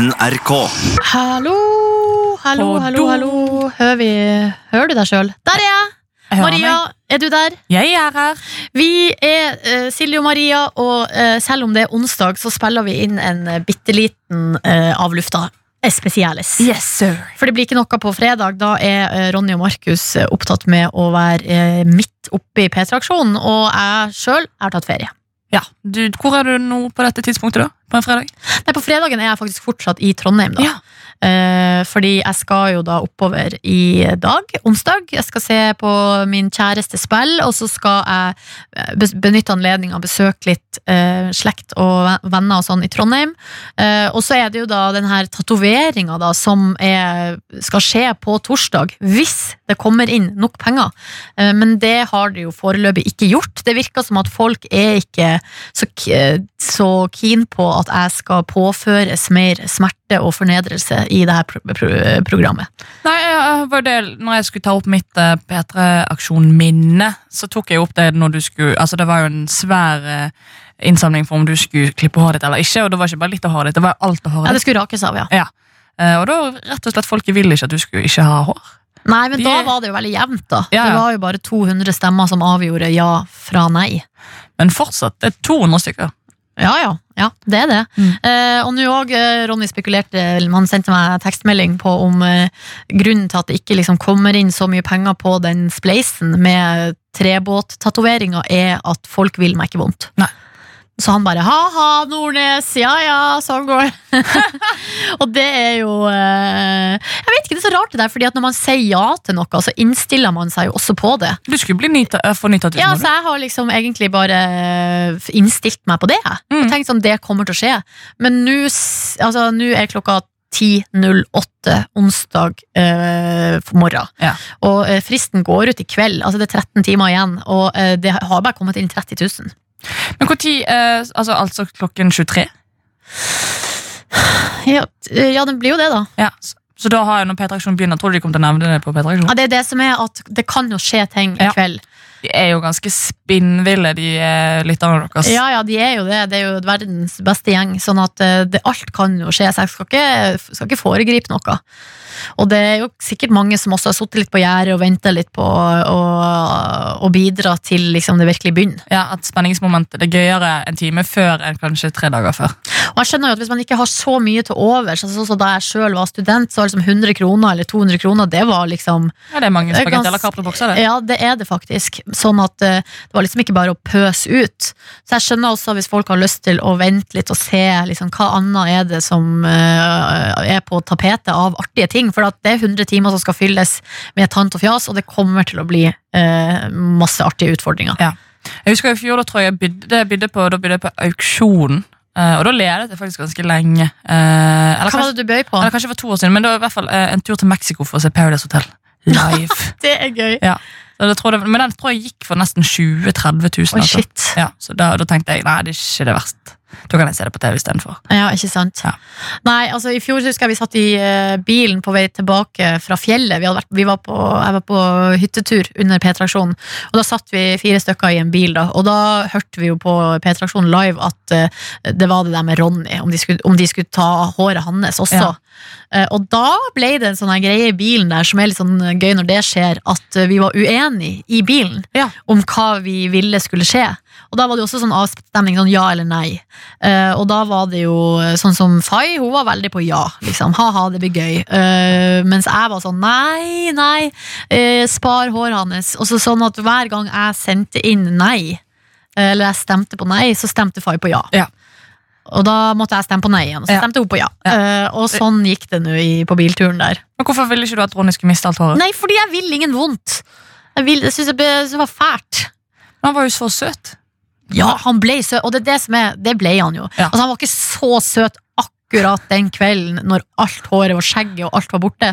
NRK. Hallo, hallo, hallo, hallo. Hører, vi, hører du deg sjøl? Der er jeg! Maria, er du der? Jeg er her. Vi er uh, Silje og Maria, og uh, selv om det er onsdag, så spiller vi inn en uh, bitte liten uh, av lufta. Especiales. Yes, sir. For det blir ikke noe på fredag. Da er Ronny og Markus opptatt med å være midt oppe i P3-aksjonen, og jeg sjøl har tatt ferie. Ja, du, Hvor er du nå på dette tidspunktet, da? På en fredag? Nei, På fredagen er jeg faktisk fortsatt i Trondheim. da Ja. Eh, fordi jeg skal jo da oppover i dag, onsdag. Jeg skal se på min kjæreste spill, og så skal jeg eh, benytte anledninga og besøke litt eh, slekt og venner og sånn i Trondheim. Og så er det jo da den her tatoveringa som er, skal skje på torsdag, hvis det kommer inn nok penger. Men det har det jo foreløpig ikke gjort. Det virker som at folk er ikke så, så keen på at jeg skal påføres mer smerte og fornedrelse i det her pro pro programmet. Nei, var det, når jeg skulle ta opp mitt uh, P3-aksjon Minne, så tok jeg opp det når du skulle Altså, det var jo en svær eh, innsamling for om du skulle klippe håret ditt eller ikke, og det var ikke bare litt av håret ditt, det var alt av Ja, det skulle rakes av, ja. Eh, og da rett og slett folket ville ikke at du skulle ikke ha hår. Nei, men De- da var det jo veldig jevnt, da. Ja, ja. Det var jo bare 200 stemmer som avgjorde ja fra nei. Men fortsatt, det er 200 stykker. Ja, ja. ja det er det. Mm. Eh, og nå òg, eh, Ronny spekulerte, han sendte meg tekstmelding på om eh, grunnen til at det ikke liksom kommer inn så mye penger på den spleisen med trebåttatoveringa, er at folk vil meg ikke vondt. Nei. Så han bare ha-ha, Nordnes, ja ja, sånn går det. og det er jo eh, Jeg vet ikke, det er så rart det der, fordi at når man sier ja til noe, så innstiller man seg jo også på det. Du skulle bli nyta, eh, til. Ja, så jeg har liksom egentlig bare eh, innstilt meg på det. Mm. Og tenkt sånn, det kommer til å skje. Men nå altså, er klokka 10.08 onsdag eh, morgen. Ja. Og eh, fristen går ut i kveld. Altså det er 13 timer igjen, og eh, det har bare kommet inn 30 000. Men når eh, altså, altså klokken 23? Ja, ja, det blir jo det, da. Ja, så, så da har jeg når P3-aksjonen begynner, tror du de kommer til å nevne det på P3-aksjonen? Ja, det er det som er at det kan jo skje ting i Ja. kveld. De er jo ganske spinnville, de eh, lytterne deres. Ja, ja, de er jo det. Det er jo verdens beste gjeng. Sånn at eh, det, alt kan jo skje, så jeg skal ikke, skal ikke foregripe noe. Og det er jo sikkert mange som også har sittet litt på gjerdet og venta litt på å, bidra til liksom det virkelig begynner. Ja, At spenningsmomentet det er gøyere en time før enn kanskje tre dager før. Og jeg skjønner jo at Hvis man ikke har så mye til overs altså, sånn som Da jeg sjøl var student, så var liksom 100 kroner eller 200 kroner Det var liksom Ja, Det er mange spagetti eller capribokser, det. Ja, det er det faktisk. Sånn at eh, det var liksom ikke bare å pøse ut. Så jeg skjønner også hvis folk har lyst til å vente litt og se liksom, hva annet er det som eh, er på tapetet av artige ting. For at det er 100 timer som skal fylles med tant og fjas, og det kommer til å bli eh, masse artige utfordringer. Jeg husker i fjor, da tror jeg bydde, bydde på, da bydde jeg på auksjon. eh, og da ledet jeg faktisk ganske lenge. Eh, eller, Hva var det du bøy på? eller kanskje for to år siden, men det var i hvert fall eh, en tur til Mexico for å se Paradise Hotel live. Det er gøy. Ja. det men den tror jeg gikk for nesten 20 000-30 000. Oi, altså. Ja, så da, da tenkte jeg nei, det er ikke det verste. Da kan jeg se det på TV istedenfor. Ja, ikke sant? Ja. Nei, altså I fjor husker jeg vi satt i uh, bilen på vei tilbake fra fjellet. Vi, vært, vi var på, jeg var på hyttetur under P-traksjonen. Og Da satt vi fire stykker i en bil, da, og da hørte vi jo på P-traksjonen live at uh, det var det der med Ronny, om de skulle, om de skulle ta håret hans også. Ja. Eh, og da ble det en sånn greie i bilen der som er litt sånn gøy når det skjer, at eh, vi var uenige i bilen Ja. om hva vi ville skulle skje. Og da var det jo også sånn avstemning, sånn ja eller nei. Uh, og da var det jo eh, sånn som Fay, hun var veldig på ja. liksom, Ha-ha, det blir gøy. Uh, mens jeg var sånn nei, nei, uh, spar håret hans. Og så sånn at hver gang jeg sendte inn nei, eh, eller jeg stemte på nei, så stemte Fay på ja. Ja. Og da måtte jeg stemme på nei igjen, så Ja. stemte hun på ja. Ja. Uh, og sånn gikk det nå på bilturen der. Men Hvorfor ville ikke du at Ronny skulle miste alt håret? Nei, fordi jeg vil ingen vondt. Jeg, vil, jeg synes det, var fælt. Men Han var jo så søt. Ja, han ble søt, og det er det som er Det ble han jo. Ja. Altså, han var ikke så søt akkurat den kvelden når alt håret og skjegget og alt var borte.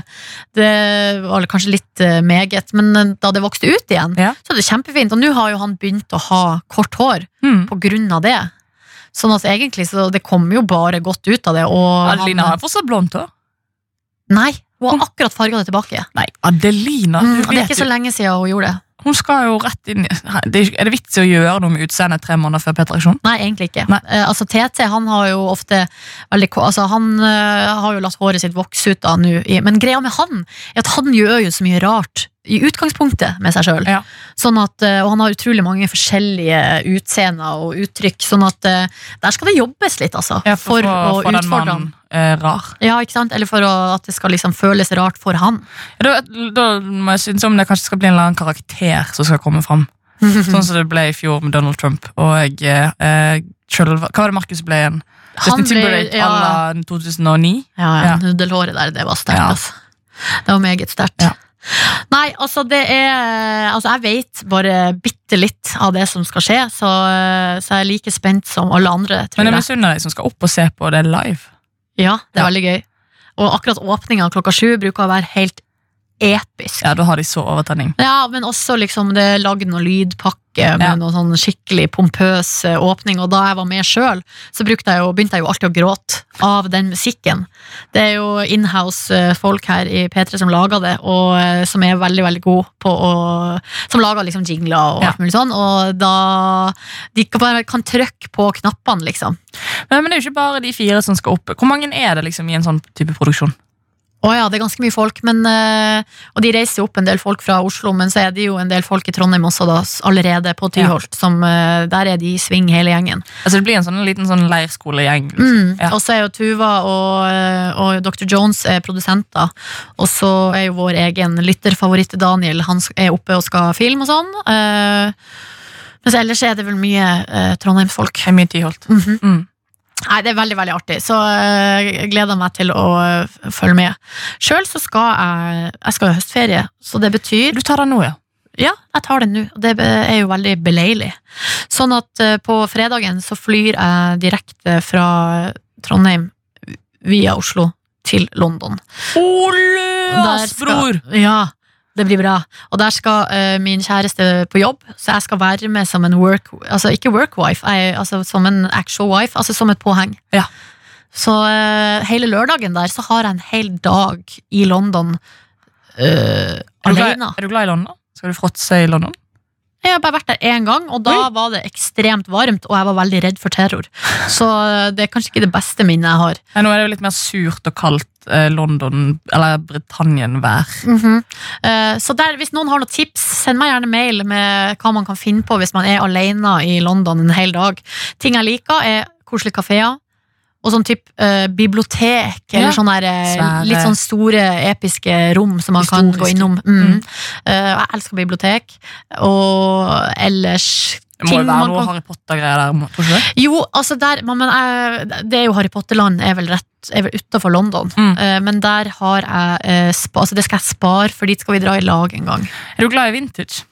Det var kanskje litt eh, meget, men eh, da det vokste ut igjen, Ja. så er det kjempefint. Og nå har jo han begynt å ha kort hår Mm. på grunn av det. Sånn at egentlig så det kommer jo bare godt ut av det. Og Adelina har fortsatt blondt hår. nei, hun har akkurat farga det tilbake. Nei, Adelina Mm, det er ikke så lenge siden hun gjorde det. Hun skal jo rett inn Er det vits i å gjøre noe med utseendet tre måneder før P3-aksjon? Nei, egentlig ikke. Nei. Eh, altså TT han har jo ofte veldig altså, Han eh, har jo latt håret sitt vokse ut da nå, men greia med han er at han gjør jo så mye rart i utgangspunktet med seg sjøl. Ja. Sånn at, eh, og han har utrolig mange forskjellige utseender og uttrykk, sånn at eh, der skal det jobbes litt, altså. Ja, for, for, å for utfordre han. eh, rar. Ja, ikke sant? Eller for å, at det skal liksom føles rart for han. Ja, Da, da må jeg synes om det kanskje skal bli en eller annen karakter som skal komme fram. Sånn som det ble i fjor med Donald Trump. Og jeg, eh, selv, Hva var det Markus ble igjen? Justin ble- à ja. la 2009? Ja, ja, nudelhåret der, det var sterkt, altså. Det var meget sterkt. Ja. Nei, altså det er Altså jeg vet bare bitte litt av det som skal skje, så, så jeg er like spent som alle andre, tror Men jeg. misunner deg som skal opp og se på det live. Ja, det er Ja. veldig gøy. Og akkurat åpninga klokka sju bruker å være helt episk. Ja, Da har de så overtenning. Ja, men også liksom det er lagd noen lydpakke med Ja. noen sånn skikkelig pompøs eh, åpning, og da jeg var med sjøl, så jeg jo, begynte jeg jo alltid å gråte av den musikken. Det er jo inhouse eh, folk her i P3 som lager det, og eh, som er veldig, veldig gode på å Som lager liksom jingler og Ja. alt mulig sånn, og da De kan bare kan trykke på knappene, liksom. Men, men det er jo ikke bare de fire som skal opp. Hvor mange er det liksom i en sånn type produksjon? Å ja, det er ganske mye folk, men, eh, og de reiser jo opp en del folk fra Oslo, men så er det jo en del folk i Trondheim også, da, allerede på Tyholt, som eh, Der er de i sving, hele gjengen. Altså Det blir en sånn liten sånn leirskolegjeng. Liksom. Mm. Ja. Og så er jo Tuva og, eh, og Dr. Jones er produsenter, og så er jo vår egen lytterfavoritt Daniel, han er oppe og skal filme og sånn. Men så ellers er det vel mye eh, Trondheimsfolk. Mye Tyholt. Mhm. Mm. Nei, det er veldig, veldig artig, så eh, jeg gleder meg til å eh, følge med. Sjøl så skal jeg Jeg skal ha høstferie, så det betyr Du tar den nå, ja? Ja, jeg tar den nå. Det er jo veldig beleilig. Sånn at eh, på fredagen så flyr jeg direkte fra Trondheim via Oslo til London. Der Løs, skal-! Ja, det blir bra. Og der skal uh, min kjæreste på jobb, så jeg skal være med som en work Altså ikke work-wife, altså som en actual wife, altså som et påheng. Ja. Så uh, hele lørdagen der så har jeg en hel dag i London uh, Er du, glad, er du glad i London? Skal du fråtse i London? Jeg har bare vært der én gang, og da Oi. var det ekstremt varmt, og jeg var veldig redd for terror. Så eh, det er kanskje ikke det beste minnet jeg har. Ja, nå er det jo litt mer surt og kaldt eh, London, eller Britannien-vær. Eh, Så der, hvis noen har noen tips, send meg gjerne mail med hva man kan finne på hvis man er alene i London en hel dag. Ting jeg liker, er koselige kafeer. Og sånn type eh, bibliotek, eller Ja. sånne der, eh, litt sånn store, episke rom som man kan gå innom. Mm. Mm. Eh, jeg elsker bibliotek. Og ellers Det må jo være noe kan- Harry Potter-greier der. Tror du? Jo, altså der men, men jeg, Det er jo Harry Potter-land er vel rett Er vel utenfor London. Mm. Eh, men der har jeg eh, spa, altså Det skal jeg spare, for dit skal vi dra i lag en gang. Er du glad i vintage?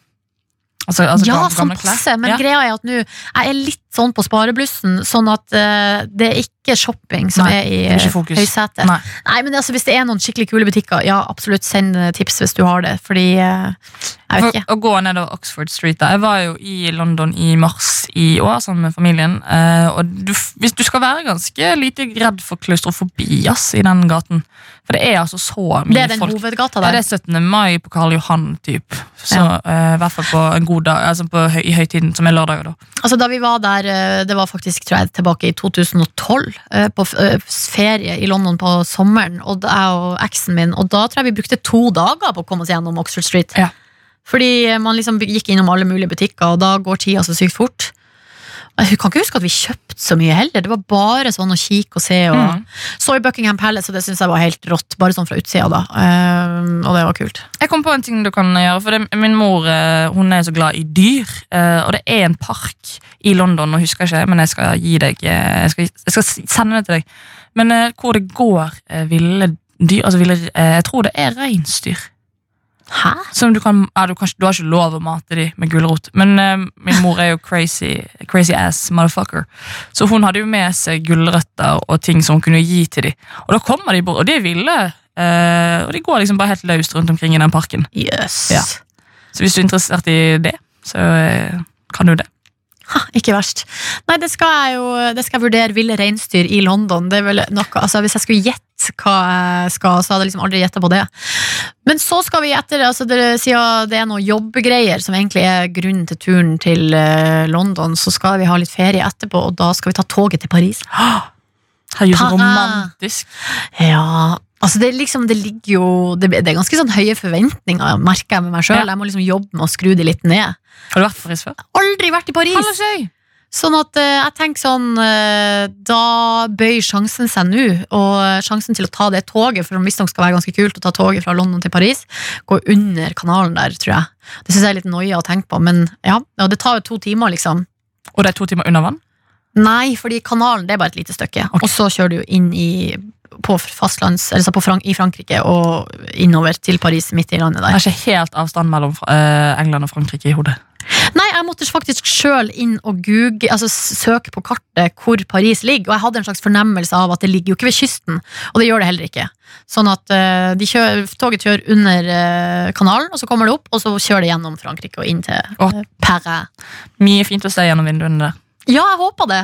Altså, altså ja, som sånn gamle klær? passe, men Ja. greia er at nå Jeg er litt sånn på spareblussen, sånn at uh, det er ikke shopping som Nei, er i er høysetet. Nei. Nei, men altså, hvis det er noen skikkelig kule butikker, ja, absolutt send tips hvis du har det, fordi uh, Jeg vet For, ikke. å gå nedover Oxford Street da. Jeg var jo i London i mars i år sammen med familien. Uh, og du, hvis du skal være ganske lite redd for klaustrofobi i den gaten. For det er altså så mye Det er den folk. hovedgata Ja, der. det er 17. mai på Karl Johan, typ. Så Ja. uh, i hvert fall på en god dag, altså på i høytiden, som er lørdager. da. Altså Da vi var der, eh, det var faktisk tror jeg, tilbake i 2012, eh, på ferie i London på sommeren, og jeg og eksen min, og da tror jeg vi brukte to dager på å komme oss gjennom Oxford Street. Ja. Fordi man liksom gikk innom alle mulige butikker, og da går tida så sykt fort. Jeg kan ikke huske at vi kjøpte så mye heller, det var bare sånn å kikke og se. Og, Mm. Så i Buckingham Palace, og det syns jeg var helt rått, bare sånn fra utsida, da. Um, og det var kult. Jeg kom på en ting du kan gjøre. for det, Min mor eh, hun er så glad i dyr. eh, Og det er en park i London, nå husker jeg ikke, men jeg skal gi deg eh, Jeg skal, jeg skal sende det til deg. Men hvor det går ville dyr altså ville, Jeg tror det er reinsdyr. Hæ? Du kan, ja, du, kan, du har ikke lov å mate dem med gulrot. Men eh, min mor er jo crazy, crazy ass motherfucker. Så hun hadde jo med seg gulrøtter og ting som hun kunne gi til dem. Og da kommer de bort, og de er ville. eh, og de går liksom bare helt løst rundt omkring i den parken. Yes. Ja. Så hvis du er interessert i det, så eh, kan du det. Ha, ikke verst. Nei, det skal jeg jo det skal jeg vurdere. Ville reinsdyr i London. Det er vel noe, altså Hvis jeg skulle gjette hva jeg skal, så hadde jeg liksom aldri gjetta på det. Men så skal vi etter altså det, Siden det er noen jobbgreier som egentlig er grunnen til turen til eh, London, så skal vi ha litt ferie etterpå, og da skal vi ta toget til Paris. Herregud, så romantisk. Ja, altså det, liksom, det ligger jo Det, det er ganske sånn høye forventninger, merker jeg med meg sjøl. Ja. Jeg må liksom jobbe med å skru det litt ned. Har du vært i Paris før? Aldri vært i Paris! Hallo, Sånn at eh, jeg tenker sånn eh, Da bøyer sjansen seg nå, og sjansen til å ta det toget, for hvis det skal være ganske kult å ta toget fra London til Paris, går under kanalen der, tror jeg. Det syns jeg er litt noia å tenke på, men ja, ja, det tar jo to timer, liksom. Og det er to timer under vann? Nei, fordi kanalen det er bare et lite stykke, Okay. og så kjører du jo inn i på fastlands, eller på Frank i Frankrike og innover til Paris, midt i landet Det er ikke helt avstand mellom eh, England og Frankrike i hodet. Nei, jeg måtte faktisk sjøl inn og google, altså søke på kartet hvor Paris ligger, og jeg hadde en slags fornemmelse av at det ligger jo ikke ved kysten, og det gjør det heller ikke. Sånn at eh, de kjører, toget kjører under eh, kanalen, og så kommer det opp, og så kjører det gjennom Frankrike og inn til uh, Paris. Mye fint å se gjennom vinduene der. Ja, jeg håper det.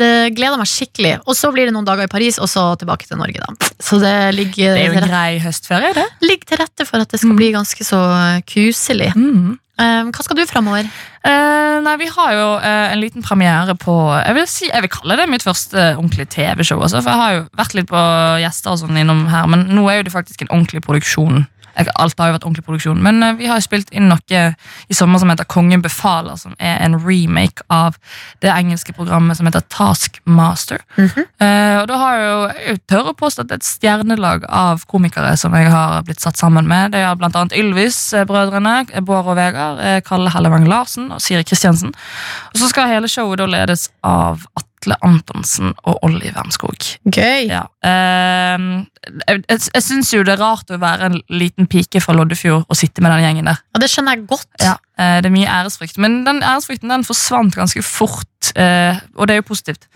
Det gleder meg skikkelig. Og så blir det noen dager i Paris, og så tilbake til Norge, da. Så det ligger, Det er jo en grei høstferie, det. ligger til rette for at det skal Mm. bli ganske så eh, kuselig. Mm. Eh, hva skal du framover? Uh, nei, Vi har jo uh, en liten premiere på Jeg vil, si, jeg vil kalle det mitt første ordentlige TV-show. For Jeg har jo vært litt på gjester og sånn innom her, men nå er jo det faktisk en ordentlig produksjon. Alt har jo vært ordentlig produksjon, Men eh, vi har jo spilt inn noe i sommer som heter Kongen befaler, som er en remake av det engelske programmet som heter Taskmaster. Mhm. Eh, og da har jeg jo jeg tør å påstå at det er et stjernelag av komikere som jeg har blitt satt sammen med. Det er blant annet Ylvis-brødrene, Bård og Vegard, eh, Kalle Hellevang Larsen og Siri Kristiansen. Og så skal hele showet da ledes av Atle Antonsen og Olli Wermskog. Gøy. Ja. Eh, jeg jeg, jeg syns jo det er rart å være en liten pike fra Loddefjord og sitte med den gjengen der. Ja, det skjønner jeg godt. Ja, eh, Det er mye æresfrykt, men den æresfrykten den forsvant ganske fort, eh, og det er jo positivt.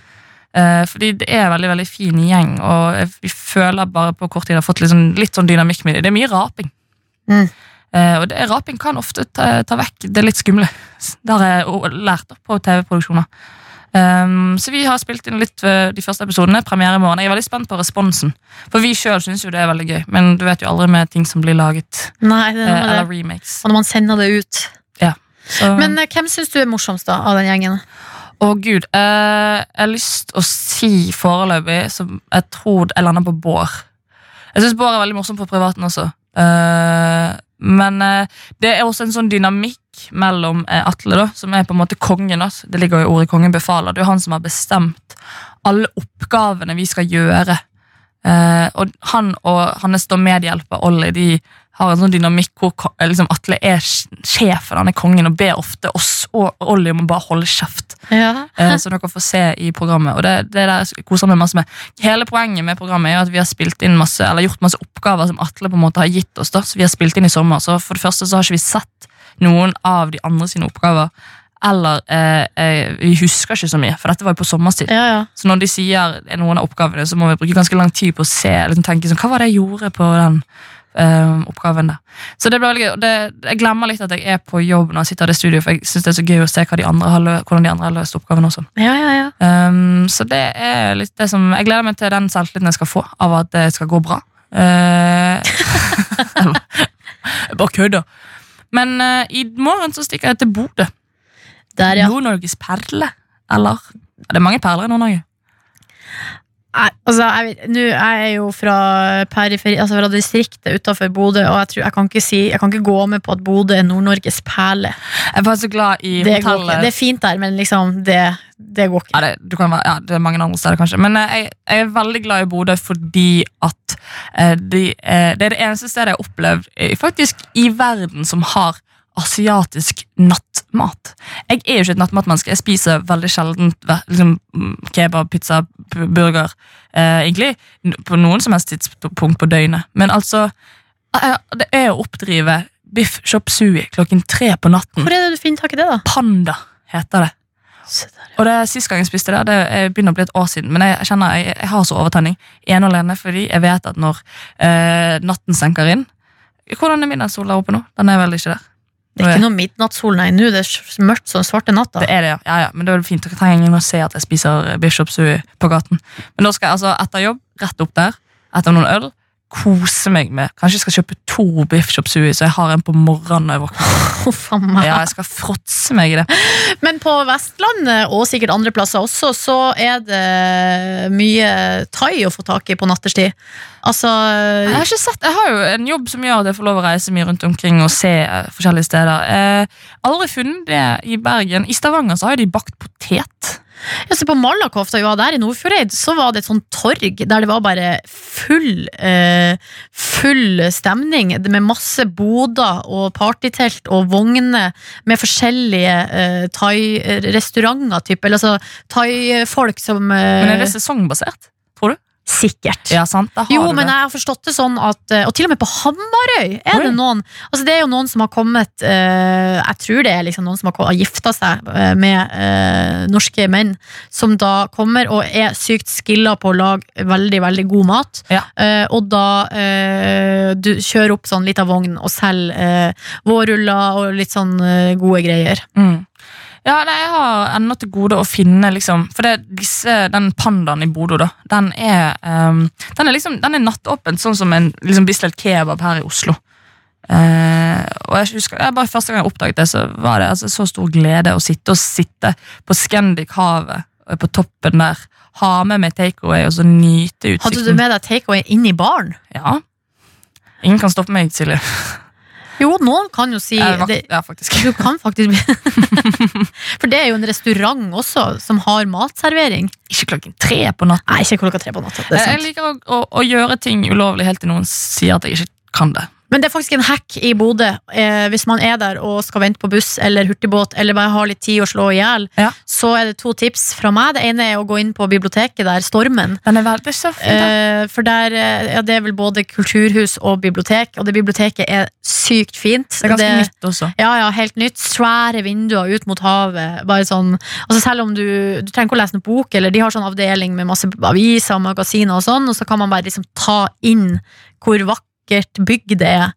Eh, fordi det er en veldig veldig fin gjeng, og vi føler bare på kort tid har fått litt sånn, litt sånn dynamikk med det. Det er mye raping. Mm. Uh, og det, raping kan ofte ta, ta vekk det litt skumle. Det har jeg lært på TV-produksjoner. Um, så vi har spilt inn litt de første episodene. Premiere i morgen. Jeg er veldig spent på responsen. For vi sjøl syns jo det er veldig gøy, men du vet jo aldri med ting som blir laget. Nei, det med eller remakes. Og når man sender det ut. Så, Men uh, hvem syns du er morsomst da, av den gjengen? Å gud, Uh, jeg har lyst å si foreløpig som jeg tror jeg lander på Bård. Jeg syns Bård er veldig morsom på privaten også. Eh, men eh, det er også en sånn dynamikk mellom eh, Atle, da, som er på en måte kongen. Da. Det ligger jo i ordet 'kongen befaler'. Det er jo han som har bestemt alle oppgavene vi skal gjøre. Eh, og han og hans medhjelper Ollie de har en sånn dynamikk hvor eh, liksom, Atle er sjefen, han er kongen, og ber ofte oss og Ollie om å bare holde kjeft. Ja. Eh, som dere får se i programmet. Og det, det der koser meg masse med. Hele poenget med programmet er jo at vi har spilt inn masse, eller gjort masse oppgaver som Atle på en måte har gitt oss. da, så vi har spilt inn i sommer. Så for det første så har ikke vi sett noen av de andre sine oppgaver. Eller eh, eh, vi husker ikke så mye, for dette var jo på sommerstid. ja, ja. Så når de sier noen av oppgavene, så må vi bruke ganske lang tid på å se. liksom tenke sånn, Hva var det jeg gjorde på den eh, oppgaven der? Så det ble veldig gøy. Det, jeg glemmer litt at jeg er på jobb når jeg sitter i det studio, for jeg synes det er så gøy å se de andre hvordan de andre har løst oppgaven også. ja, ja, ja. Um, så det er litt det som Jeg gleder meg til den selvtilliten jeg skal få av at det skal gå bra. Uh, jeg bare kødder. Men uh, i morgen så stikker jeg til Bodø. Der, ja. Nord-Norges perle. Eller? Det er mange perler i Nord-Norge. Altså, jeg, nå er jeg jo fra periferi, altså fra distriktet utenfor Bodø, og jeg, tror, jeg, kan si, jeg kan ikke gå med på at Bodø er Nord-Norges perle. Jeg bare så glad i Det, hotellet. det er fint der, men liksom, det, det går ikke. Ja, det, du kan ja, det er mange andre steder, kanskje. Men eh, jeg, jeg er veldig glad i Bodø fordi at eh, de, eh, det er det eneste stedet jeg har opplevd faktisk i verden som har asiatisk nattmat. Jeg er jo ikke et nattmatmenneske. Jeg spiser veldig sjelden liksom, mm, kebab, pizza, burger. Eh, egentlig på noen som helst tidspunkt på døgnet. Men altså, eh, det er å oppdrive biff chop sui klokken tre på natten. Hvor er det du finner tak i det, da? Panda heter det. Og det Sist gang jeg spiste det, det er- begynner å bli et år siden, men jeg, kjenner jeg, jeg har så overtenning. Ene og alene fordi jeg vet at når eh, natten senker inn Hvordan er midnattssol der oppe nå? Den er vel ikke der? Det er ikke noe midnattssol, nei. Nå det er mørkt som svarte natta. Det er det, ja. ja, ja. Men det er vel fint. Dere trenger ingen å se at jeg spiser biff på gaten. Men da skal jeg altså etter jobb, rett opp der, etter noen øl, kose meg med Kanskje jeg skal kjøpe to biff chop suey, så jeg har en på morgenen når jeg våkner. Ja, jeg skal fråtse meg i det. Men på Vestlandet, og sikkert andre plasser også, så er det mye thai å få tak i på natterstid. Altså Jeg har ikke sett, jeg har jo en jobb som gjør at jeg får lov å reise mye rundt omkring og se eh, forskjellige steder. Eh, aldri funnet det i Bergen. I Stavanger så har de bakt potet. Ja, så på Malakoff, vi var der i Nordfjordeid, så var det et sånt torg der det var bare full eh, Full stemning med masse boder og partytelt og vogner med forskjellige eh, thai-restauranter, type, Eller altså thai-folk som eh, Men er det sesongbasert? Tror du? Sikkert. Ja, sant? Har Jo, du men det. jeg har forstått det sånn at eh, Og til og med på Hamarøy er Oi. det noen Altså det er jo noen som har kommet eh, Jeg tror det er liksom noen som har, har gifta seg eh, med eh, norske menn, som da kommer og er sykt skilla på å lage veldig, veldig god mat. Ja. Eh, og da eh, du kjører opp sånn lita vogn og selger vårruller og litt sånn gode greier. Mm. Ja, nei, Jeg har ennå til gode å finne liksom, For det, disse, den pandaen i Bodø, da, den er, um, den er liksom, den er nattåpen, sånn som en liksom, Bislett kebab her i Oslo. Uh, og jeg husker, jeg bare Første gang jeg oppdaget det, så var det altså, så stor glede å sitte og sitte på Scandic-havet og på toppen der. Ha med meg takeaway og så nyte utsikten. Hadde du med deg takeaway inn i baren? Ja. Ingen kan stoppe meg, Silje. Jo, noen kan jo si Ja, det ja, faktisk. Du kan faktisk For det er jo en restaurant også som har matservering. Ikke klokken tre på natten. Nei, ikke klokka tre på natta. Det er Jeg liker å, å, å gjøre ting ulovlig helt til noen sier at jeg ikke kan det. Men det er faktisk en hack i Bodø. Eh, hvis man er der og skal vente på buss eller hurtigbåt, eller bare har litt tid å slå i hjel, Ja. så er det to tips fra meg. Det ene er å gå inn på biblioteket der, Stormen. Den er veldig så fin. Eh, for der eh, ja, det er vel både kulturhus og bibliotek, og det biblioteket er sykt fint. Det er ganske nytt også. Ja, ja, helt nytt. Svære vinduer ut mot havet. Bare sånn, altså Selv om du, du trenger ikke å lese noen bok, eller de har sånn avdeling med masse aviser og magasiner, og sånn, og så kan man bare liksom ta inn hvor vakkert bygg det er.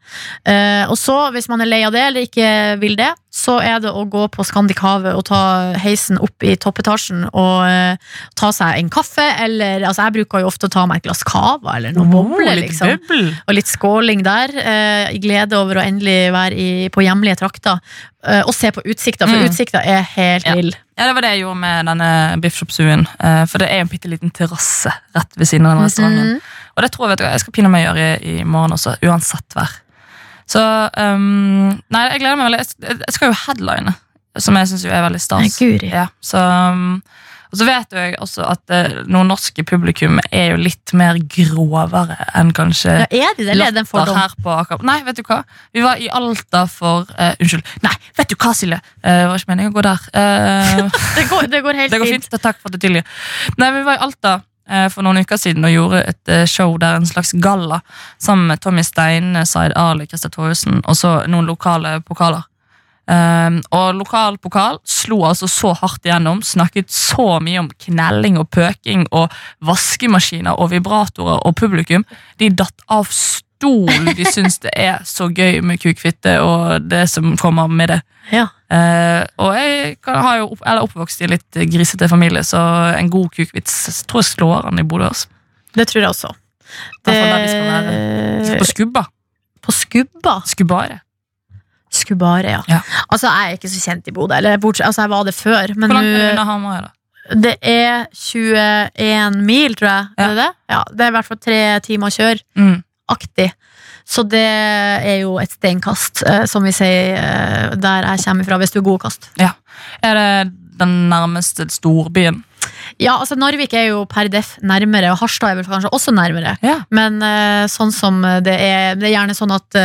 Eh, og så, hvis man er lei av det, eller ikke vil det, så er det å gå på Scandic Havet og ta heisen opp i toppetasjen og eh, ta seg en kaffe, eller altså Jeg bruker jo ofte å ta meg et glass cava eller noe boble litt liksom. bubbel. Og litt skåling der. Eh, I glede over å endelig være i, på hjemlige trakter. Eh, og se på utsikta, for Mm. utsikta er helt Ja. vill. Ja, det var det jeg gjorde med denne biffshopsuen. for det er jo en bitte liten terrasse rett ved siden av den restauranten. Mhm. Og det tror jeg, vet du, jeg skal pinne meg gjøre i, i morgen også, uansett vær. Så um, Nei, jeg gleder meg veldig. Jeg, jeg skal jo headline, som jeg syns er veldig stas. Ja, så, um, og så vet jo jeg også at uh, noen norske publikum er jo litt mer grovere enn kanskje Ja, er de det, er Latter fordom? her på Akab. Nei, vet du hva? Vi var i Alta for uh, Unnskyld. Nei, vet du hva, Silje? Eh, det var ikke meningen å gå der. Eh, Det går, det går helt det går fint. fint. Takk for det tydelige. Nei, Vi var i Alta eh, for noen uker siden og gjorde et eh, show der en slags galla sammen med Tommy Steine, Zaid Ali, Christer Thoresen og så noen lokale pokaler. Um, og lokal pokal slo altså så hardt igjennom, snakket så mye om knelling og pøking og vaskemaskiner og vibratorer og publikum. De datt av stol. De syns det er så gøy med kukfitte og det som kommer med det. Ja. Eh, og jeg har jo opp, eller oppvokst i en litt grisete familie, så en god kukvits tror jeg slår an i Bodø. altså. Det tror jeg også. vi skal. På Skubba. På Skubba? Skubbare. Skubbare, ja. Ja. Altså, jeg er ikke så kjent i Bodø. Eller, altså, jeg var det før, men Hvor langt er det unna Hamar? da? Det er 21 mil, tror jeg. Ja. Er det det? Ja, det er i hvert fall tre timer kjør. Mm. Aktig. Så det er jo et steinkast, eh, som vi sier eh, der jeg kommer fra, hvis du er god å kaste. Er det den nærmeste storbyen? Ja, altså Narvik er jo per def nærmere, og Harstad er vel kanskje også nærmere. Ja. Men eh, sånn som det er Det er gjerne sånn at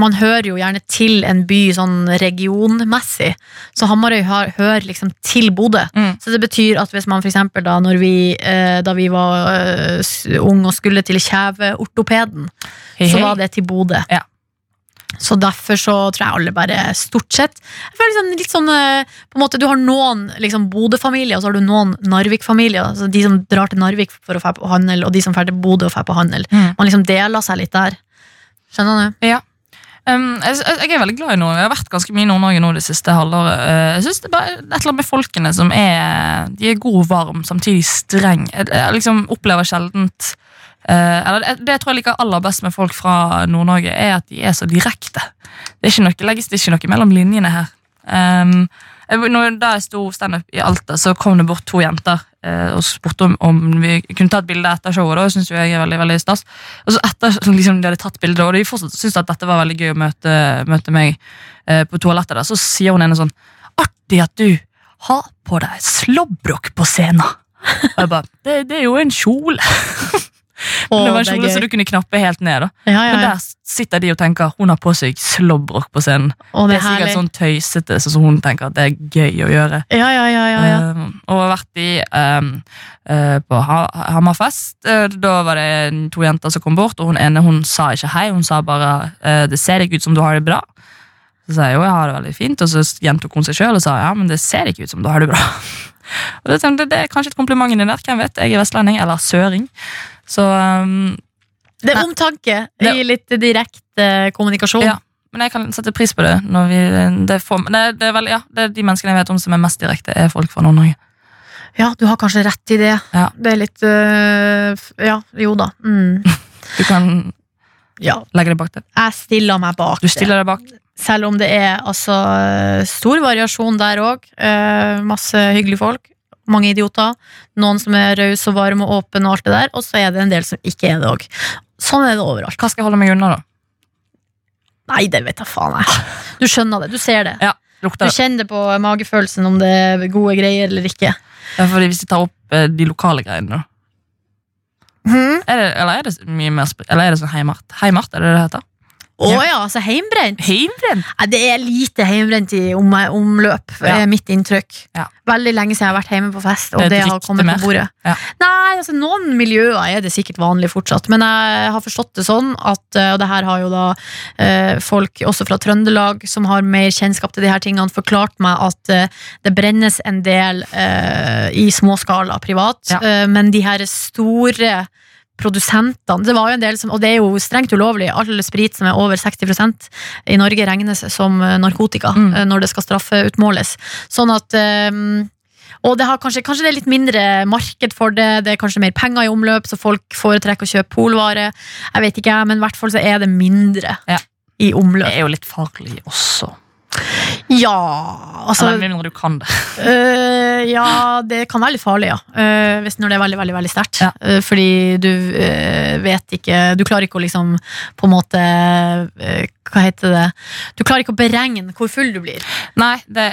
man hører jo gjerne til en by sånn regionmessig. Så Hamarøy har, hører liksom til Bodø. Mm. Så det betyr at hvis man eksempel da når vi, eh, da vi var eh, unge og skulle til kjeveortopeden, Hei, så var det til Bodø. Ja. Så derfor så tror jeg alle bare stort sett Jeg føler liksom litt sånn eh, på en måte, Du har noen liksom Bodø-familier, og så har du noen Narvik-familier. Altså de som drar til Narvik for å dra på handel, og de som drar til Bodø og drar på handel. Mm. Man liksom deler seg litt der. Skjønner du? Um, jeg, jeg er veldig glad i Nord-Norge. Jeg har vært ganske mye i Nord-Norge nå det siste halvåret. Uh, Jeg synes det er bare et eller annet med folkene som er De er god og varm, samtidig streng. Jeg, jeg liksom opplever sjeldent uh, eller det, det jeg tror jeg liker aller best med folk fra Nord-Norge, er at de er så direkte. Det er ikke noe, legges det ikke noe mellom linjene her. Um, jeg, når, da jeg sto standup i Alta, så kom det bort to jenter og spurte om, om vi kunne ta et bilde etter showet. og synes jeg er veldig, veldig stas. Og så etter liksom, de hadde tatt bildet, og de fortsatt syntes at dette var veldig gøy å møte, møte meg eh, på toalettet, der, så sier hun ene sånn Artig at du har på deg slåbrok på scenen. Og jeg bare det, det er jo en kjole. Å, det var en kjole som du kunne knappe helt ned. da. Ja, ja, Men der sitter de og tenker hun har på seg slåbrok på scenen. Å, Det det er er sikkert herlig. sånn tøysete, så hun tenker at det er gøy å gjøre. Ja, ja, ja, ja, ja. Um, og har vært i um, uh, på ha Hammerfest. Uh, da var det to jenter som kom bort, og hun ene hun sa ikke hei. Hun sa bare uh, 'det ser ikke ut som du har det bra'. Så sa jeg jo, jeg har det veldig fint, og så gjentok hun seg sjøl og sa ja, men det ser ikke ut som du har det bra. og det, tenkte jeg, det er kanskje et kompliment inni der, hvem vet? Jeg er vestlending, eller søring. Så um, Det er omtanke Det- i litt direkte kommunikasjon. Ja. Men jeg kan sette pris på det. Når vi, det, er det, det, er vel, ja, det er de menneskene jeg vet om som er mest direkte, er folk fra Nord-Norge. Ja, du har kanskje rett i det. Ja. Det er litt uh, Ja, jo da. Mm. Du kan Ja. legge deg bak det. Jeg stiller meg bak Du stiller deg bak. det. Selv om det er altså stor variasjon der òg. masse hyggelige folk. Mange idioter. Noen som er rause og varme og åpne og alt det der. Og så er det en del som ikke er det òg. Sånn er det overalt. Hva skal jeg holde meg unna, da? Nei, det vet jeg faen jeg. Du skjønner det. Du ser det. Ja, Du kjenner det på magefølelsen om det er gode greier eller ikke. Ja, fordi Hvis de tar opp eh, de lokale greiene, da. Mm. Er det, eller er det mye mer Eller er det sånn heimart? Heimart, er det det heter? Å Ja. ja, altså heimbrent. Heimbrent? Ja, Det er lite heimbrent i om omløp, er mitt inntrykk. Ja. Veldig lenge siden jeg har vært hjemme på fest, og Det det, har kommet mer. på bordet. Ja. Nei, altså Noen miljøer er det sikkert vanlig fortsatt, men jeg har forstått det sånn at eh, Og det her har jo da eh, folk også fra Trøndelag som har mer kjennskap til de her tingene, forklart meg at eh, det brennes en del eh, i småskala privat, men de her store produsentene. Det var jo en del som, og det er jo strengt ulovlig. All sprit som er over 60% i Norge regnes som eh, narkotika Mm. eh, når det skal straffeutmåles. Sånn at eh, og det har kanskje, kanskje det er litt mindre marked for det, det er kanskje mer penger i omløp, så folk foretrekker å kjøpe polvare. Jeg vet ikke, men i hvert fall så er det mindre Ja. i Det omløp. er jo litt farlig også. Ja, altså Eller med mindre du kan det. øh, Ja, det kan være litt farlig, ja. Øh, hvis når det er veldig, veldig veldig sterkt. Ja. Øh, fordi du vet ikke Du klarer ikke å liksom på en måte Hva heter det? Du klarer ikke å beregne hvor full du blir. Nei, det,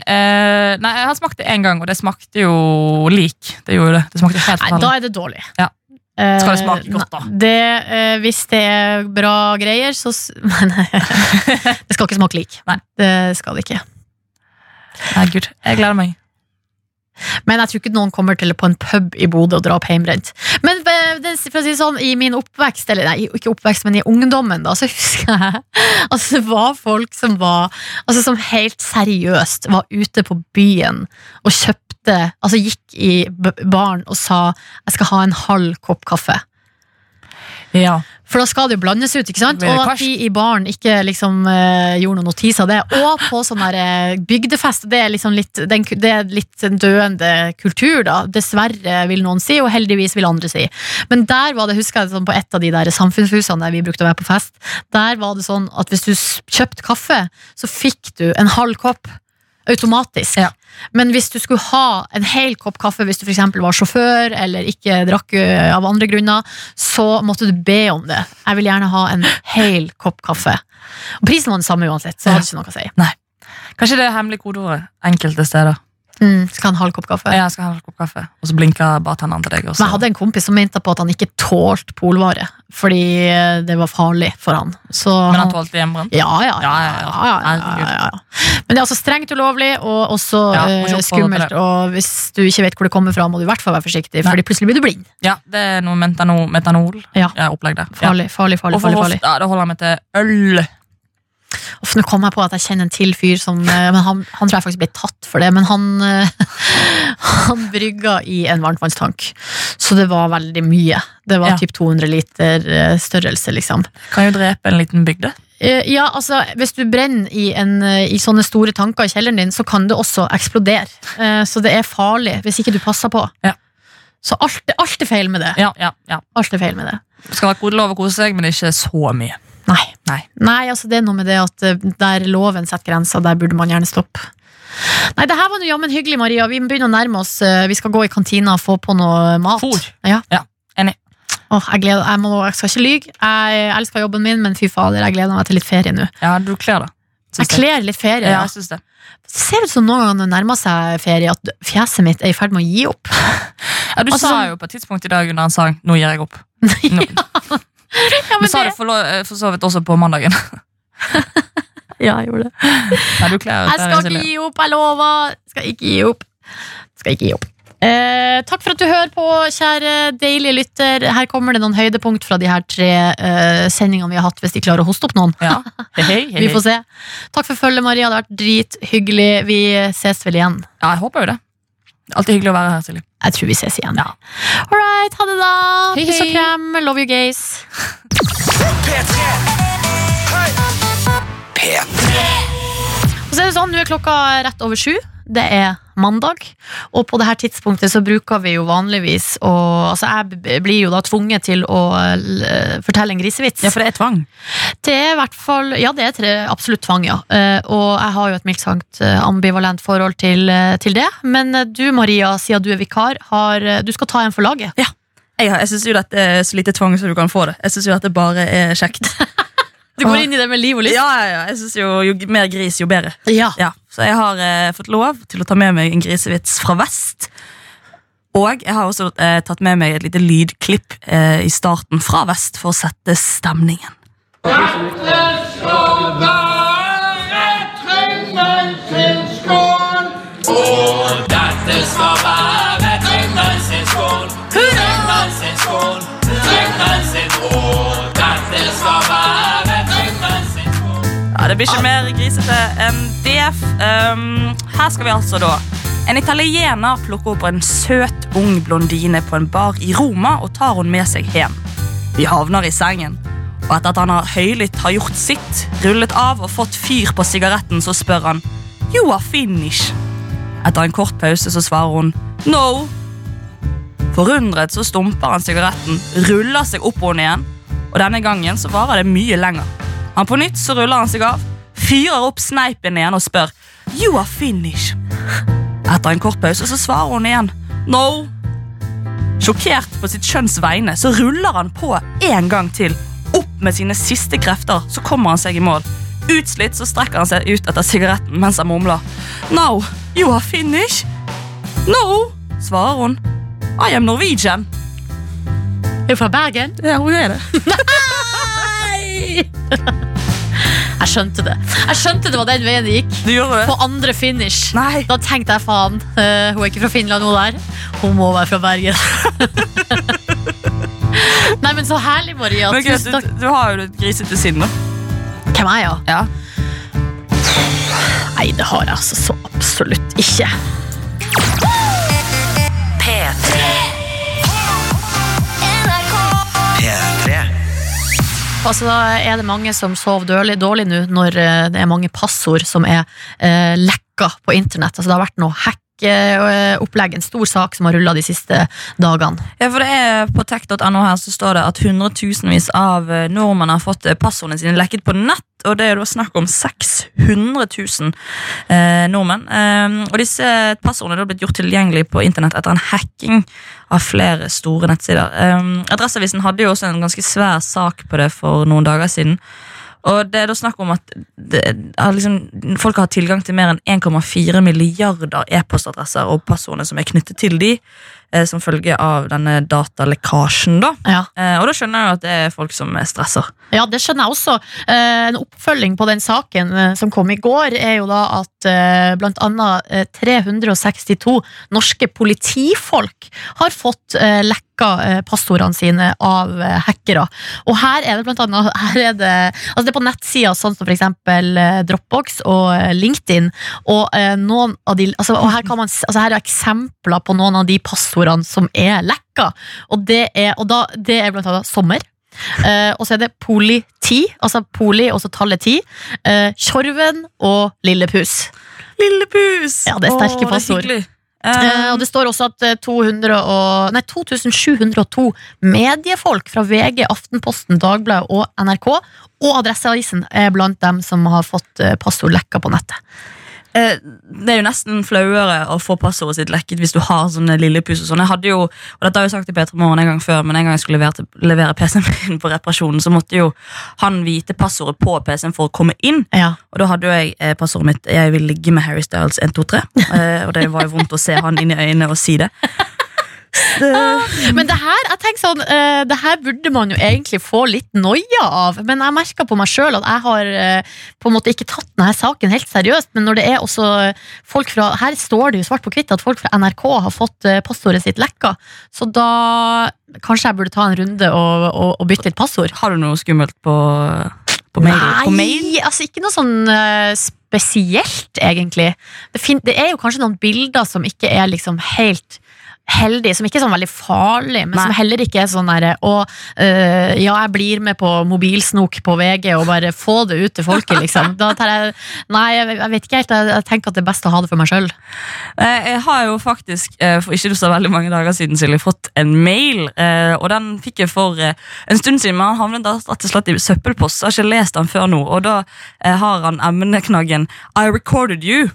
nei, jeg har smakt det én gang, og det smakte jo lik. Det gjorde det. Det smakte helt Nei, da er det dårlig. Ja. Skal det smake godt, da? Det, eh, hvis det er bra greier, så nei, det skal ikke smake lik. Nei. Det skal det ikke. Nei, gud, jeg gleder meg. Men jeg tror ikke noen kommer til på en pub i Bodø og drar opp hjemmebrent. Men eh, for å si sånn, i min oppvekst, eller nei, ikke oppvekst, men i ungdommen, da, så husker jeg Altså, det var folk som var Altså, som helt seriøst var ute på byen og kjøpte Altså, gikk i baren og sa 'jeg skal ha en halv kopp kaffe'. Ja. For da skal det jo blandes ut, ikke sant? Og at de i baren ikke liksom uh, gjorde noen notis av det. Og på sånn der eh, bygdefest, det er liksom litt, den, det er litt en døende kultur, da. Dessverre, vil noen si, og heldigvis vil andre si. Men der var det, husker jeg sånn, på et av de der samfunnshusene der vi brukte å være på fest, der var det sånn at hvis du kjøpte kaffe, så fikk du en halv kopp. Automatisk. Ja. Men hvis du skulle ha en hel kopp kaffe hvis du for eksempel var sjåfør eller ikke drakk av andre grunner, så måtte du be om det. Jeg vil gjerne ha en hel kopp kaffe. Og prisen var den samme uansett, så Ja. hadde ikke noe å si. Kanskje det er hemmelig kodeordet enkelte steder. Mm, skal ha en halv kopp kaffe. Jeg skal ha en halv kopp kaffe, og så blinker bartenderen til deg. Også. Men jeg hadde en kompis som mente på at han ikke tålte polvare, fordi det var farlig for han. Så Men han tålte hjemmebrent. ja, ja, ja, Ja, ja, ja, ja. ja, ja, ja, ja. Men det er altså strengt ulovlig, og også Ja, eh, til skummelt. Og hvis du ikke vet hvor det kommer fra, må du i hvert fall være forsiktig, Nei. fordi plutselig blir du blind. Ja, det er noe metanol, metanol Ja. opplegg der. Ja. Farlig, farlig, farlig. Og for farlig, farlig. det holder jeg meg til øl. Uff, nå kom jeg på at jeg kjenner en til fyr som eh, men han, han tror jeg faktisk ble tatt for det, men han eh, Han brygga i en varmtvannstank. Så det var veldig mye. Det var Ja. typ 200 liter eh, størrelse, liksom. Kan jo drepe en liten bygde. Ja, altså, hvis du brenner i, en, i sånne store tanker i kjelleren din, så kan det også eksplodere. Så det er farlig hvis ikke du passer på. Ja. Så alt, alt er feil med det. Ja, ja, ja. Alt er feil med det. Det skal være lov å kose seg, men ikke så mye. Nei. Nei. Nei, altså det er noe med det at eh, der loven setter grenser, der burde man gjerne stoppe. Nei, det her var jammen hyggelig, Maria. Vi begynner å nærme oss. eh, Vi skal gå i kantina og få på noe mat. Fôr. Ja. Ja, enig. Åh, jeg, gleder, jeg, må, jeg skal ikke lyge. Jeg elsker jobben min, men fy fader, jeg gleder meg til litt ferie nå. Ja, du kler det. Jeg kler litt ferie. Ja, jeg synes det. Ser ut som noen ganger når det nærmer seg ferie, at fjeset mitt er i ferd med å gi opp. Ja, du Altså, sa sånn- jo på et tidspunkt i dag under en sang 'nå gir jeg opp'. Nå. Ja, Du men sa det, det for, for så vidt også på mandagen. ja, jeg gjorde det. Nei, du Jeg skal ikke gi opp, jeg lover. Skal ikke gi opp. Skal ikke gi opp. Eh, takk for at du hører på, kjære deilige lytter. Her kommer det noen høydepunkt fra de her tre eh, sendingene vi har hatt, hvis de klarer å hoste opp noen. Ja. Hei, hei, hei. Vi får se. Takk for følget, Maria. Det har vært drithyggelig. Vi ses vel igjen. Ja, jeg håper jo det. Alltid hyggelig å være her, Silje. Jeg tror vi ses igjen. Ja. All right, ha det, da. Hei, Puss og krem. Love you, gays. Og så er det sånn, Nå er klokka rett over sju. Det er mandag, og på det her tidspunktet så bruker vi jo vanligvis å Altså, jeg blir jo da tvunget til å l- fortelle en grisevits. Ja, for det er tvang. Det er i hvert fall Ja, det er tre, absolutt tvang, ja. Eh, og jeg har jo et mildt sagt eh, ambivalent forhold til, eh, til det. Men eh, du, Maria, siden du er vikar, har, eh, du skal ta en for laget. Jeg, har- jeg syns jo dette er så lite tvang som du kan få det. Jeg syns jo at det bare er kjekt. Du går inn i det med liv og lyst? Ja, ja, ja. Jeg synes jo, jo mer gris, jo bedre. Ja. Ja, Så jeg har eh, fått lov til å ta med meg en grisevits fra vest. Og jeg har også eh, tatt med meg et lite lydklipp eh, i starten fra vest for å sette stemningen. Dette Det blir ikke mer grisete enn det. Um, her skal vi altså da En italiener plukker opp en søt, ung blondine på en bar i Roma og tar hun med seg hjem. De havner i sengen, og etter at han har høylytt har gjort sitt, rullet av og fått fyr på sigaretten, så spør han You are finished. Etter en kort pause så svarer hun No. Forundret så stumper han sigaretten, ruller seg opp på henne igjen, og denne gangen så varer det mye lenger. Han på nytt så ruller han seg av, fyrer opp sneipen igjen og spør You are finished. Etter en kort pause så svarer hun igjen No. Sjokkert på sitt kjønns vegne så ruller han på en gang til. Opp med sine siste krefter så kommer han seg i mål. Utslitt så strekker han seg ut etter sigaretten mens han mumler No, you are finished. No, svarer hun. I am Norwegian. Er fra Bergen? Ja, hun er det. Jeg skjønte det. Jeg skjønte det var den veien det gikk. Du? På andre finish. Nei. Da tenkte jeg faen, eh, hun er ikke fra Finland, hun der. Hun må være fra Bergen. Nei, men så herlig, Maria. Men Tusen du, takk. du har jo et grisete sinn, nå. Hvem er jeg, da? Ja. Nei, det har jeg altså så absolutt ikke. Altså, er det mange som sover dårlig, dårlig nå når eh, det er mange passord som er eh, lekka på internett. Altså, det har vært noe hack opplegg, en stor sak som har rulla de siste dagene. Ja, for det er På tech.no her så står det at hundretusenvis av eh, nordmenn har fått eh, passordene sine lekket på nett. Og det er da snakk om 600 000 eh, nordmenn. Eh, og disse passordene er blitt gjort tilgjengelig på internett etter en hacking av flere store nettsider. Eh, Adresseavisen hadde jo også en ganske svær sak på det for noen dager siden. Og det er da snakk om at det, liksom, folk har tilgang til mer enn 1,4 milliarder e-postadresser og passordene som er knyttet til de, eh, som følge av denne datalekkasjen. da. Ja. Eh, og da skjønner jeg jo at det er folk som stresser. Ja, det skjønner jeg også. Eh, en oppfølging på den saken eh, som kom i går, er jo da at eh, blant annet eh, 362 norske politifolk har fått eh, lekka eh, passordene sine av eh, hackere. Og her er det blant annet her er det, altså det er på nettsider sånn som eksempel eh, Dropbox og LinkedIn. Og, noen av de, altså, og her, kan man, altså, her er eksempler på noen av de passordene som er lekka. Og det er, og da, det er blant annet sommer. Uh, og så er det politi, altså poli og så tallet ti. Tjorven og Lillepus. Lillepus! Ja, det er sterke Åh, det er Eh, og det står også at eh, 200 og, nei, 2702 mediefolk fra VG, Aftenposten, Dagbladet og NRK og Adresseavisen er blant dem som har fått eh, passord lekka på nettet. Eh, det er jo nesten flauere å få passordet sitt lekket hvis du har sånne lillepus. og sånn. Jeg hadde jo, og dette har jeg sagt til Petra Morgen en gang før, men en gang jeg skulle levere, levere PC-en min på reparasjonen, så måtte jo han vite passordet på PC-en for å komme inn. Ja. Og da hadde jo jeg eh, passordet mitt 'Jeg vil ligge med Harry Styles 123'. Eh, og det var jo vondt å se han inn i øynene og si det. Men det her, jeg tenker sånn, eh, det her burde man jo egentlig få litt noia av. Men jeg merka på meg sjøl at jeg har eh, på en måte ikke tatt denne saken helt seriøst. Men når det er også folk fra Her står det jo svart på hvitt at folk fra NRK har fått eh, passordet sitt lekka. Så da kanskje jeg burde ta en runde og, og, og bytte litt passord. Har du noe skummelt på, på mail? På mail? Nei, altså ikke noe sånn spesielt, egentlig. Det, fin det er jo kanskje noen bilder som ikke er liksom helt heldige, som ikke er sånn veldig farlig, men Nei. som heller ikke er sånn derre Å, eh, ja, jeg blir med på mobilsnok på VG og bare få det ut til folket, liksom. Da tar jeg Nei, jeg, jeg vet ikke helt. Jeg, jeg tenker at det er best å ha det for meg sjøl. Eh, Jeg har jo faktisk eh, for ikke så veldig mange dager siden Silje, fått en mail, eh, og den fikk jeg for en stund siden. Men han havnet rett og slett i søppelpost, så jeg har ikke lest den før nå. Og da har han emneknaggen 'I recorded you'.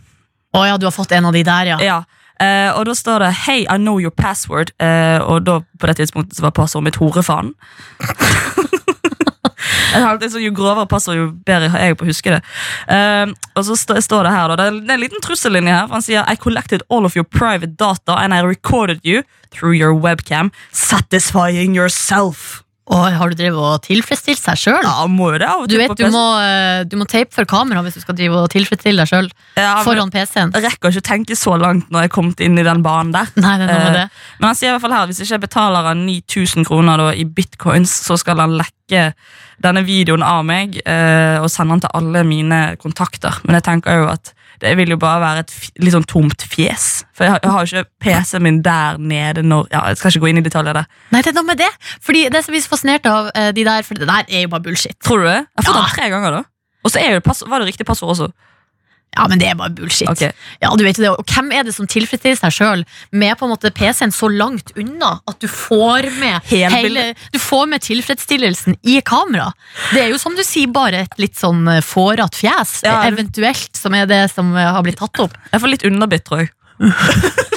Å ja, du har fått en av de der, ja. Ja. Eh, og da står det 'Hey, I know your password'. uh, og da på det tidspunktet så var passordet mitt 'horefaen'. Jo grovere passord, jo bedre har jeg på å huske det. Uh, og så st står det her, da, det er det er en liten trussellinje her. for Han sier I collected all of your private data and I recorded you through your webcam, satisfying yourself. Og har du drevet og tilfredsstilt seg sjøl? Ja, må det av og Du til vet, på du PC. må, eh, du må tape for kamera hvis du skal drive og tilfredsstille deg sjøl Ja, men foran PC-en. Jeg rekker ikke å tenke så langt når jeg er kommet inn i den banen der. Nei, det er noe med Eh, det. Men han sier i hvert fall her hvis ikke jeg betaler han 9000 kroner da, i bitcoins, så skal han lekke denne videoen av meg eh, og sende den til alle mine kontakter. Men jeg tenker jo at det vil jo bare være et litt sånn tomt fjes. For jeg har, jeg har jo ikke PC-en min der nede når Ja, jeg skal ikke gå inn i detaljer der. Nei, det er noe med det. Fordi det som vi er så fascinert av eh, de der, for det der er jo bare bullshit. Tror du det? Jeg har fått Ja. den tre ganger, da. Og så er jo det pass- var det riktig passord også. Ja, men det er bare bullshit. Okay. Ja, du vet det. Og hvem er det som tilfredsstiller seg sjøl med på en måte PC-en så langt unna at du får med Helt hele, Du får med tilfredsstillelsen i kamera? Det er jo som du sier, bare et litt sånn eh, fårete fjes, Ja, eventuelt, som er det som eh, har blitt tatt opp. Jeg får litt underbitt, tror jeg.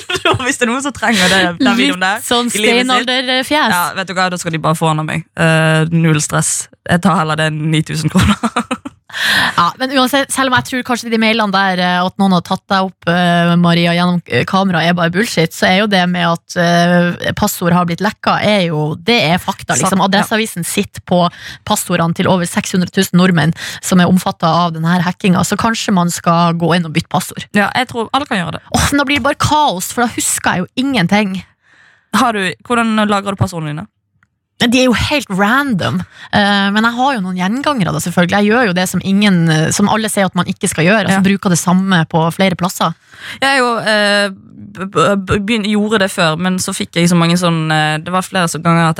Hvis det er noen som trenger det, den videoen der. Litt sånn steinalderfjes. Ja, vet du hva, Da skal de bare få den av meg. Uh, null stress. Jeg tar heller det enn 9000 kroner. Ja, men uansett, selv om jeg tror kanskje de mailene der eh, at noen har tatt deg opp, eh, Maria, gjennom eh, kamera er bare bullshit, så er jo det med at passord har blitt lekka, er jo, det er fakta. Liksom. Adresseavisen sitter på passordene til over 600 000 nordmenn som er omfatta av denne hackinga, så kanskje man skal gå inn og bytte passord. ja, jeg tror alle kan gjøre det. Åh, da blir det bare kaos, for da husker jeg jo ingenting. Har du, hvordan lagrer du passordene dine? De er jo helt random, eh, men jeg har jo noen gjengangere. da selvfølgelig Jeg gjør jo det som, ingen, eh, som alle sier at man ikke skal gjøre. Altså Ja. Bruker det samme på flere plasser. Jeg jo, eh, gjorde det før, men så fikk jeg så mange sånn eh, Det var flere så ganger at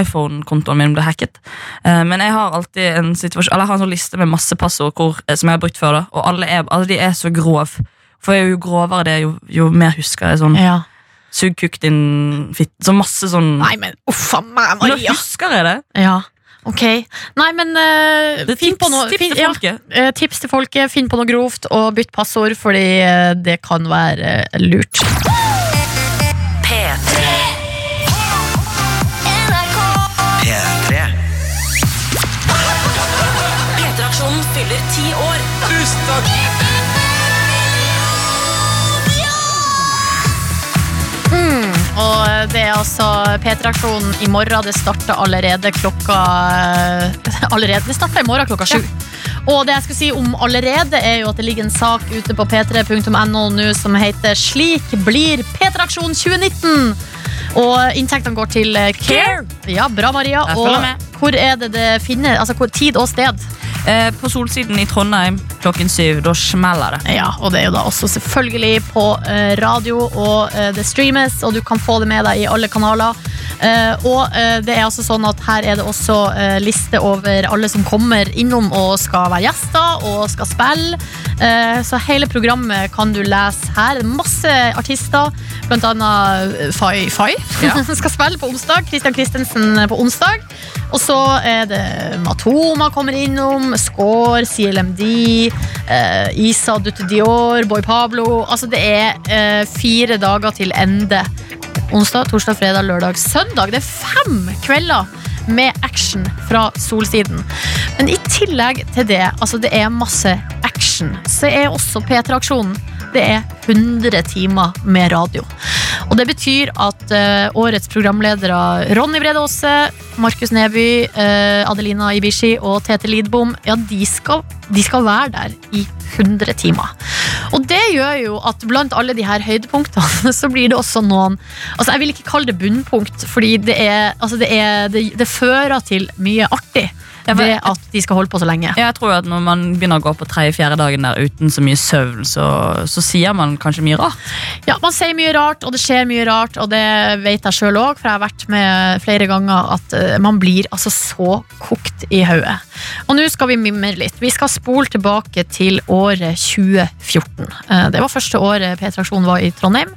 iPhone-kontoen min ble hacket. Men jeg har alltid en situasjon Eller jeg har en sånn liste med masse passord hvor, som jeg har brukt før. da Og alle er, alle de er så grove. For jo grovere det er, jo, jo mer husker jeg sånn Ja. Sug kukk din fitt Så masse sånn Nei, men uff a meg, Nå Maria! husker jeg det! Ja, ok. Nei, men eh, Det er finn tips, på noe, tips finn, til folket. Ja, eh, tips til folket. Finn på noe grovt og bytt passord, fordi eh, det kan være eh, lurt. P3. P3-aksjonen fyller ti år. Tusen takk! Og det er altså P3-aksjonen i morgen. Det starter allerede klokka eh, Allerede, Det starter i morgen klokka sju. Og det jeg skulle si om allerede, er jo at det ligger en sak ute på p3.no nå som heter 'Slik blir P3-aksjon 2019'. Og inntektene går til eh, Care. Ja, bra, Maria. Og hvor er det det finner Altså hvor, tid og sted? Eh, på Solsiden i Trondheim klokken syv. Da smeller det. Ja, og det er jo da også selvfølgelig på eh, radio, og eh, det streames, og du kan få det med deg i alle kanaler. Eh, og eh, det er altså sånn at her er det også eh, liste over alle som kommer innom og skal være gjester og skal spille. Så hele programmet kan du lese her. Det er Masse artister, blant annet Fay Fay ja. skal spille på onsdag. Christian Christensen på onsdag. Og så er det Matoma kommer innom, Score, CLMD, Isa Dutte Dior, Boy Pablo. Altså det er fire dager til ende. Onsdag, torsdag, fredag, lørdag, søndag. Det er fem kvelder med action fra Solsiden. Men i tillegg til det, altså det er masse action, så er også P3-aksjonen det er 100 timer med radio. Og det betyr at eh, årets programledere Ronny Brede Aase, Markus Neby, eh, Adelina Ibishi og Tete Lidbom, ja, de skal, de skal være der i 100 timer. Og det gjør jo at blant alle de her høydepunktene, så blir det også noen Altså, jeg vil ikke kalle det bunnpunkt, fordi det er, altså det, er det, det fører til mye artig. Ved at de skal holde på så lenge. Jeg tror at Når man begynner å gå på tredje-fjerde dagen der uten så mye søvn, så, så sier man kanskje mye rart. Ja, Man sier mye rart, og det skjer mye rart, og det vet jeg sjøl òg, for jeg har vært med flere ganger at eh, man blir altså så kokt i hodet. Og nå skal vi mimre litt. Vi skal spole tilbake til året 2014. Eh, Det var første året P-traksjonen var i Trondheim.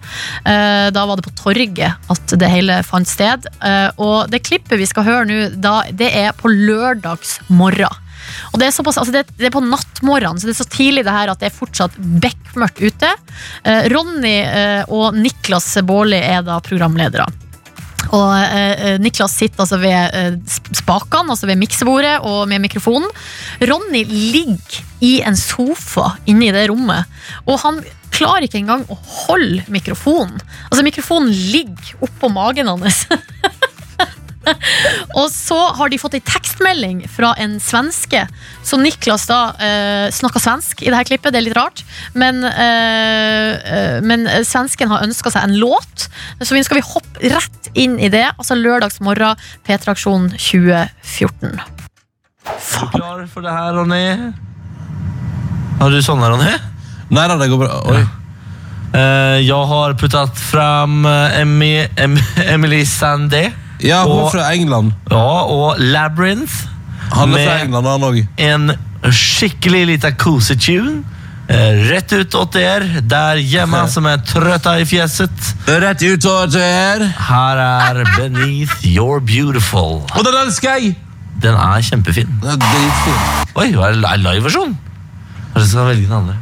Eh, Da var det på torget at det hele fant sted. Og det klippet vi skal høre nå, det er på lørdags morgen. Og det er, såpass, altså det, det er på nattmorgenen, så det er så tidlig det her at det er fortsatt bekmørkt ute. Eh, Ronny eh, og Niklas Baarli er da programledere. Og eh, Niklas sitter altså ved eh, spakene, altså ved miksebordet og med mikrofonen. Ronny ligger i en sofa inne i det rommet, og han klarer ikke engang å holde mikrofonen. Altså Mikrofonen ligger oppå magen hans. Og så har de fått ei tekstmelding fra en svenske. Så Niklas da eh, snakker svensk i det her klippet, det er litt rart. Men, eh, eh, men svensken har ønska seg en låt, så vi skal vi hoppe rett inn i det. Altså lørdagsmorgen, P3-aksjonen 2014. Er du klar for det her, Ronny? Har du sånne, Ronny? Nei da, det går bra. Oi. Eh, jeg har puttet fram eh, Emily Sandé Ja, hun er fra England. ja, og Labyrinth. Han er fra England, han òg. En skikkelig liten kosetune. Eh, rett ut åt dere der hjemme som er trøtta i fjeset. Rett ut åt der. Her er Beneath Your Beautiful. Og den elsker jeg! Den er kjempefin. Den er dritfin. Oi, er er live-versjon? Kanskje jeg skal velge den andre.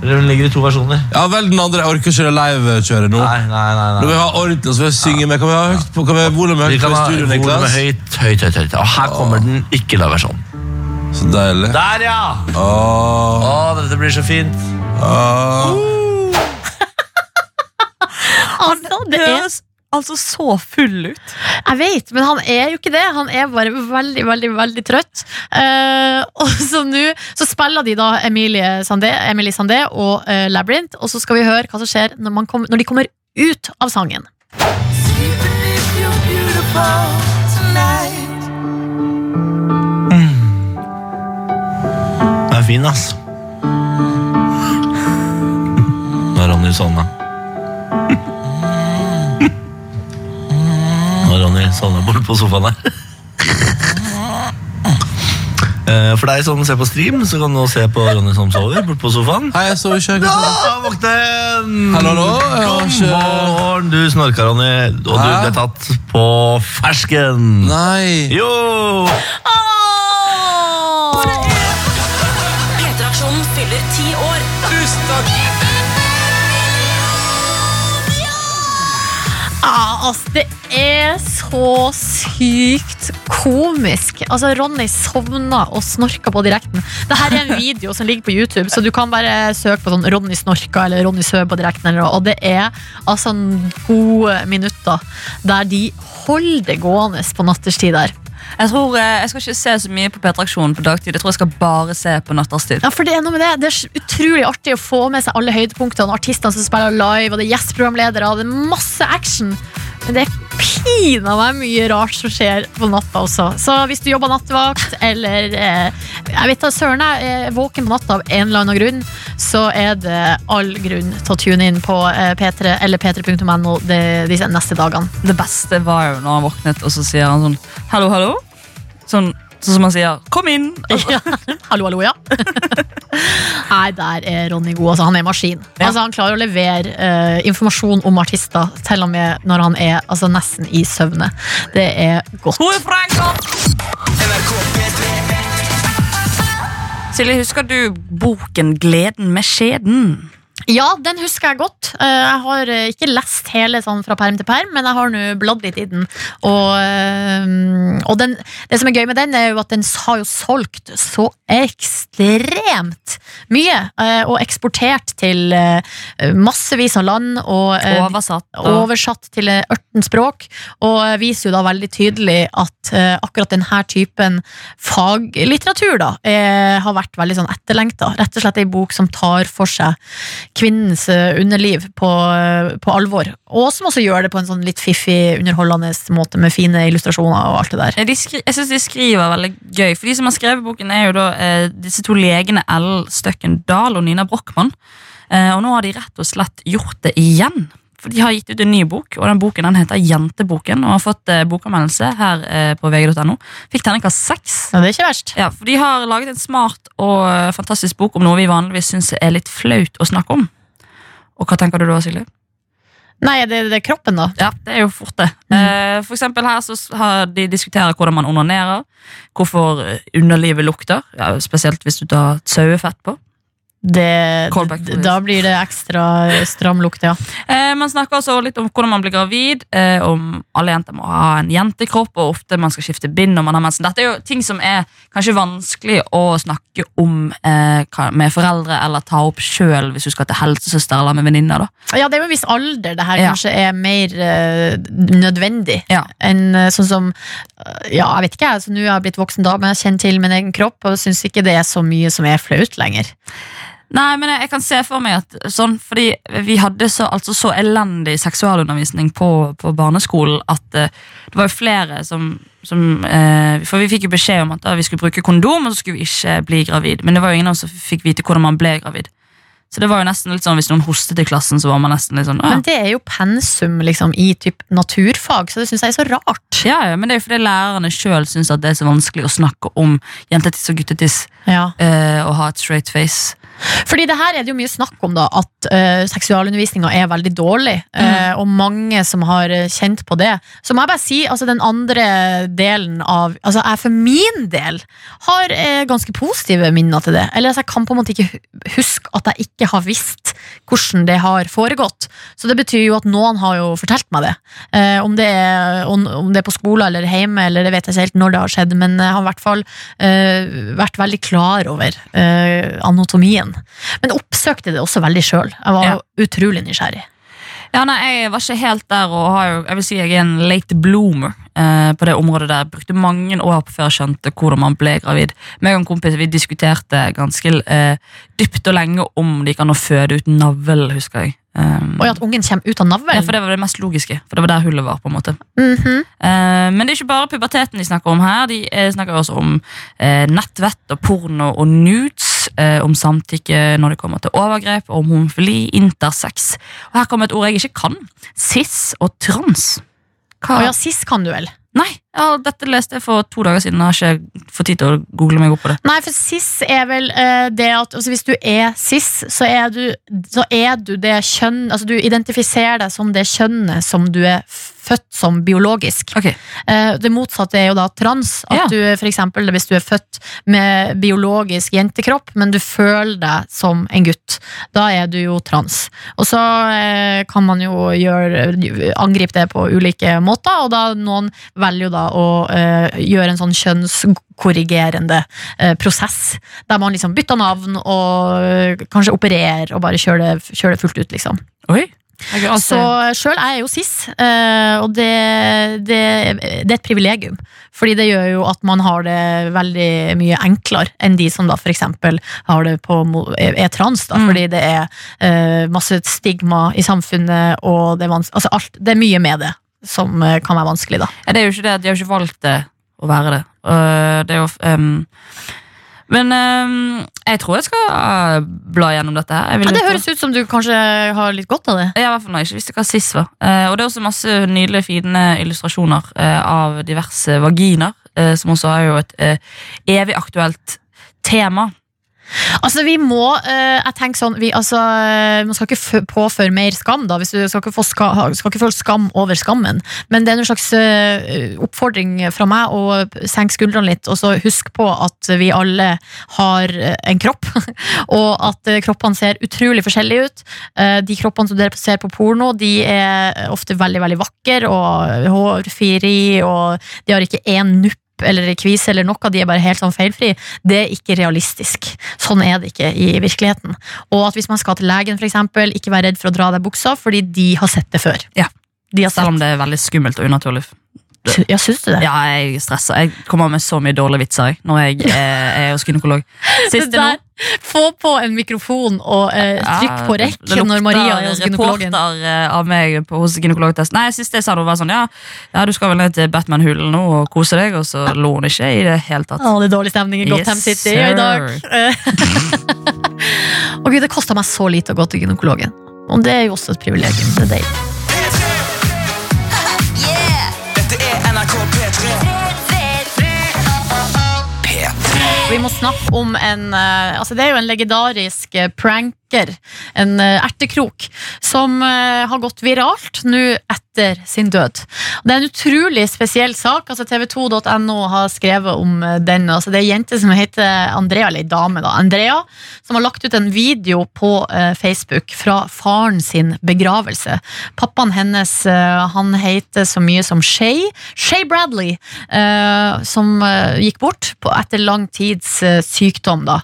Eller den ligger i to versjoner. Ja, vel, den andre jeg orker ikke det live-kjøret nå. Nei, nei, nei. Når vi jeg har ordentlig, så vil jeg synge med. Kan vi ha høyt på, kan vi ha volumet Vi høyt kan på i ha studio, volumet høyt, høyt, høyt, høyt. Og her kommer den ikke live-versjonen. Så deilig. Der, ja! Åh, Å, dette blir så fint. åh. Altså, det er altså så full ut. Jeg vet, men han er jo ikke det. Han er bare veldig, veldig veldig trøtt. Eh, og så nå så spiller de da Emilie Sandé, Emily Sandé og eh, Labyrinth, og så skal vi høre hva som skjer når, man kom, når de kommer ut av sangen. Den er fin, ass. Nå er Ronny sovna. Nå Ronny sovner bort på sofaen her. Eh, For deg som ser på stream, så kan du nå se på Ronny som sover bort på sofaen. Hei, jeg sover ikke. Ja, våkne igjen! Hallo, hallo. Jeg har God ikke- morgen! Du snorka, Ronny, og du Hæ? ble tatt på fersken. Nei. Jo! P3-aksjonen altså, det er så sykt komisk. Altså, Ronny sovna og snorka på direkten. Dette er en video som ligger på YouTube, så du kan bare søke på sånn Ronny snorka eller Ronny søv på direkten. Eller, noe, og det er altså gode minutter der de holder det gående på natterstid der. Jeg tror eh, jeg skal ikke se så mye på P3-aksjonen på dagtid. Jeg tror jeg skal bare se på natterstid. Ja, for Det er noe med det Det er utrolig artig å få med seg alle høydepunktene. Artistene som spiller live, og det er gjesteprogramledere. og Det er masse action. Men det er pina meg mye rart som skjer på natta også. Så hvis du jobber nattevakt, eller eh, Jeg vet da, søren, jeg er våken på natta av en eller annen grunn, så er det all grunn til å tune inn på eh, P3 eller p3.no de, disse neste dagene. Det beste var jo når han våknet, og så sier han sånn Hallo, hallo? Sånn, sånn som han sier 'kom inn'. Ja. Hallo, hallo, ja. Nei, der er Ronny god. Altså, han er maskin. Ja. Altså, han klarer å levere uh, informasjon om artister til og med når han er altså, nesten i søvne. Det er godt. Hun er fra Silje, husker du boken 'Gleden med skjeden'? Ja, den husker jeg godt. Eh, Jeg har eh, ikke lest hele sånn fra perm til perm, men jeg har nå bladd litt i den. Og, eh, og den, det som er gøy med den, er jo at den har jo solgt så ekstremt mye. Og eksportert til massevis av land. Og Oversatt. og- oversatt til eh, 18 språk, og viser jo da veldig tydelig at akkurat denne typen faglitteratur da, har vært veldig sånn etterlengta. Rett og slett ei bok som tar for seg kvinnens eh, underliv på, eh, på alvor, og som også gjør det på en sånn litt fiffig, underholdende måte med fine illustrasjoner og alt det der. De jeg synes de skriver veldig gøy. For De som har skrevet boken, er jo da eh, disse to legene Ellen Støkken Dahl og Nina Brochmann. Eh, og nå har de rett og slett gjort det igjen. For De har gitt ut en ny bok, og den boken den heter Jenteboken. Og har fått eh, bokanmeldelse her eh, på vg.no. Fikk terningkast seks. Ja, det er ikke verst. Ja, for De har laget en smart og eh, fantastisk bok om noe vi vanligvis syns er litt flaut å snakke om. Og hva tenker du da, Silje? Nei, det, det er kroppen, da. Ja, det er jo fort det. Eh, for eksempel her så har de diskuterer hvordan man onanerer, hvorfor eh, underlivet lukter, ja, spesielt hvis du tar sauefett på. Det, da blir det ekstra stram lukt, ja. Eh, man snakker også litt om hvordan man blir gravid, eh, om alle jenter må ha en jentekropp, og ofte man skal skifte bind når man har mensen. Dette er jo ting som er kanskje vanskelig å snakke om eh, med foreldre, eller ta opp sjøl hvis du skal til helsesøster eller med venninner. Ja, det er jo en viss alder det her Ja. kanskje er mer eh, nødvendig Ja. enn eh, sånn som eh, Ja, jeg vet ikke, jeg, så nå har jeg blitt voksen dame, kjenner til min egen kropp og syns ikke det er så mye som er flaut lenger. Nei, men jeg, jeg kan se for meg at sånn, fordi vi hadde så, altså så elendig seksualundervisning på, på barneskolen at eh, det var jo flere som, som eh, For vi fikk jo beskjed om at da, vi skulle bruke kondom, og så skulle vi ikke bli gravid. Men det var jo ingen av oss som fikk vite hvordan man ble gravid. Så det var jo nesten litt sånn hvis noen hostet i klassen, så var man nesten litt sånn ja. Men det er jo pensum liksom, i typ naturfag, så det syns jeg er så rart. ja, ja, men det er jo fordi lærerne sjøl syns det er så vanskelig å snakke om jentetiss og guttetiss Ja. eh, og ha et straight face. Fordi det her er det jo mye snakk om da At uh, seksualundervisninga er veldig dårlig eh, Og mange som har eh, kjent på det Så må jeg bare si, altså den andre delen av Altså jeg for min del Har uh, ganske positive minner til det Eller altså, jeg kan på en måte ikke huske At jeg ikke har visst hvordan det har foregått Så det betyr jo at noen har jo fortalt meg det eh, om, det er, om, om det er på skole eller hjemme Eller det vet jeg ikke helt når det har skjedd Men jeg har i hvert fall eh, vært veldig klar over eh, anatomien. Men oppsøkte det også veldig sjøl. Jeg var Ja. utrolig nysgjerrig. Ja, nei, Jeg var ikke helt der, og har jo, jeg vil si jeg er en late bloomer eh, på det området der. Jeg brukte mange år på før jeg skjønte hvordan man ble gravid. Meg og en kompis vi diskuterte ganske eh, dypt og lenge om det gikk an å føde uten navl, husker jeg. Um, Og at ungen kommer ut av ja, for det var det mest logiske, for det var der hullet var. på en måte mm -hmm. uh, Men det er ikke bare puberteten de snakker om her. De eh, snakker også om uh, nettvett og porno og nudes. Eh, om samtykke når det kommer til overgrep, om homofili, intersex. Og her kommer et ord jeg ikke kan. Cis og trans. Hva? Oh, ja, cis kan du vel? Nei, ja, dette leste jeg for to dager siden. Jeg har ikke fått tid til å google meg opp på det. Nei, for cis er vel eh, det at altså, Hvis du er cis, så er du, så er du det kjønn Altså du identifiserer deg som det kjønnet som du er født som biologisk. Ok, Eh, det motsatte er jo da trans. At Ja. du for eksempel, hvis du er født med biologisk jentekropp, men du føler deg som en gutt, da er du jo trans. Og så eh, kan man jo gjøre, angripe det på ulike måter, og da noen velger jo da å eh, gjøre en sånn kjønnskorrigerende prosess, der man liksom bytter navn og kanskje opererer og bare kjører det, kjører det fullt ut, liksom. Oi. Så sjøl er jeg jo cis, eh, og det, det, det er et privilegium. Fordi det gjør jo at man har det veldig mye enklere enn de som da for eksempel har det på, mo- er trans. Da, Mm. Fordi det er eh, masse stigma i samfunnet, og det er, altså alt, det er mye med det som eh, kan være vanskelig, da. ja, det er jo ikke det, De har jo ikke valgt det å være det. Det er jo, ehm, Men um, jeg tror jeg skal eh, bla gjennom dette. her. Ja, det høres ut som du kanskje har litt godt av det. Ja, i hvert fall når jeg ikke visste hva sis var. Uh, og det er også masse nydelige, fine illustrasjoner uh, av diverse vaginer, uh, som også har jo et evig aktuelt tema. Altså, vi må eh, Jeg tenker sånn vi, altså, eh, Man skal ikke påføre mer skam, da. Hvis du skal ikke, ska, skal ikke føle skam over skammen. Men det er en slags eh, oppfordring fra meg å senke skuldrene litt, og så husk på at vi alle har eh, en kropp. og at eh, kroppene ser utrolig forskjellige ut. De kroppene som dere ser på porno, de er ofte veldig, veldig vakre og hårfri, og de har ikke én nupp eller kvise eller noe, de er bare helt sånn feilfri. Det er ikke realistisk. Sånn er det ikke i virkeligheten. Og at hvis man skal til legen, eksempel, ikke være redd for å dra deg buksa, fordi de har sett det før. Ja. De har Selv om det er veldig skummelt og unaturlig. Ja, syns du det? Ja, jeg stresser. Jeg kommer med så mye dårlige vitser jeg, når jeg er, er hos gynekolog. Det nå. der, få på en mikrofon og eh, trykk på rekk det når Maria er hos gynekologen. eh, av meg på, hos gynekologtest. Nei, sist jeg sa det var sånn, ja, ja, du skal vel ned til Batman-hulen nå og kose deg, og så lo hun ikke i det hele tatt. Å, det er dårlig stemning i Yes, City i dag. og gud, det kosta meg så lite å gå til gynekologen. Og det er jo også et privilegium. Det er deilig. Vi må snakke om en eh, altså Det er jo en legendarisk eh, pranker, en eh, ertekrok, som eh, har gått viralt nå etter sin død. Det er en utrolig spesiell sak. altså TV2.no har skrevet om eh, den. altså Det er ei jente som heter Andrea, eller ei dame, da, Andrea, som har lagt ut en video på Facebook fra faren sin begravelse. Pappaen hennes han heter så mye som Shay. Shay Bradley, som gikk bort etter lang tids sykdom. Da.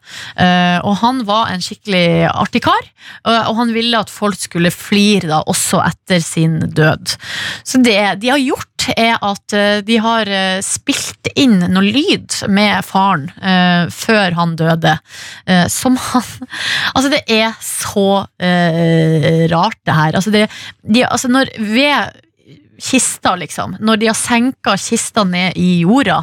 Og han var en skikkelig artig kar, og, og han ville at folk skulle flire da, også etter sin død. Så det de har gjort, er at eh, de har eh, spilt inn noe lyd med faren eh, før han døde, eh, som han Altså, det er så eh, rart, det her. Altså, det, de, altså når ved kista, liksom. Når de har senka kista ned i jorda.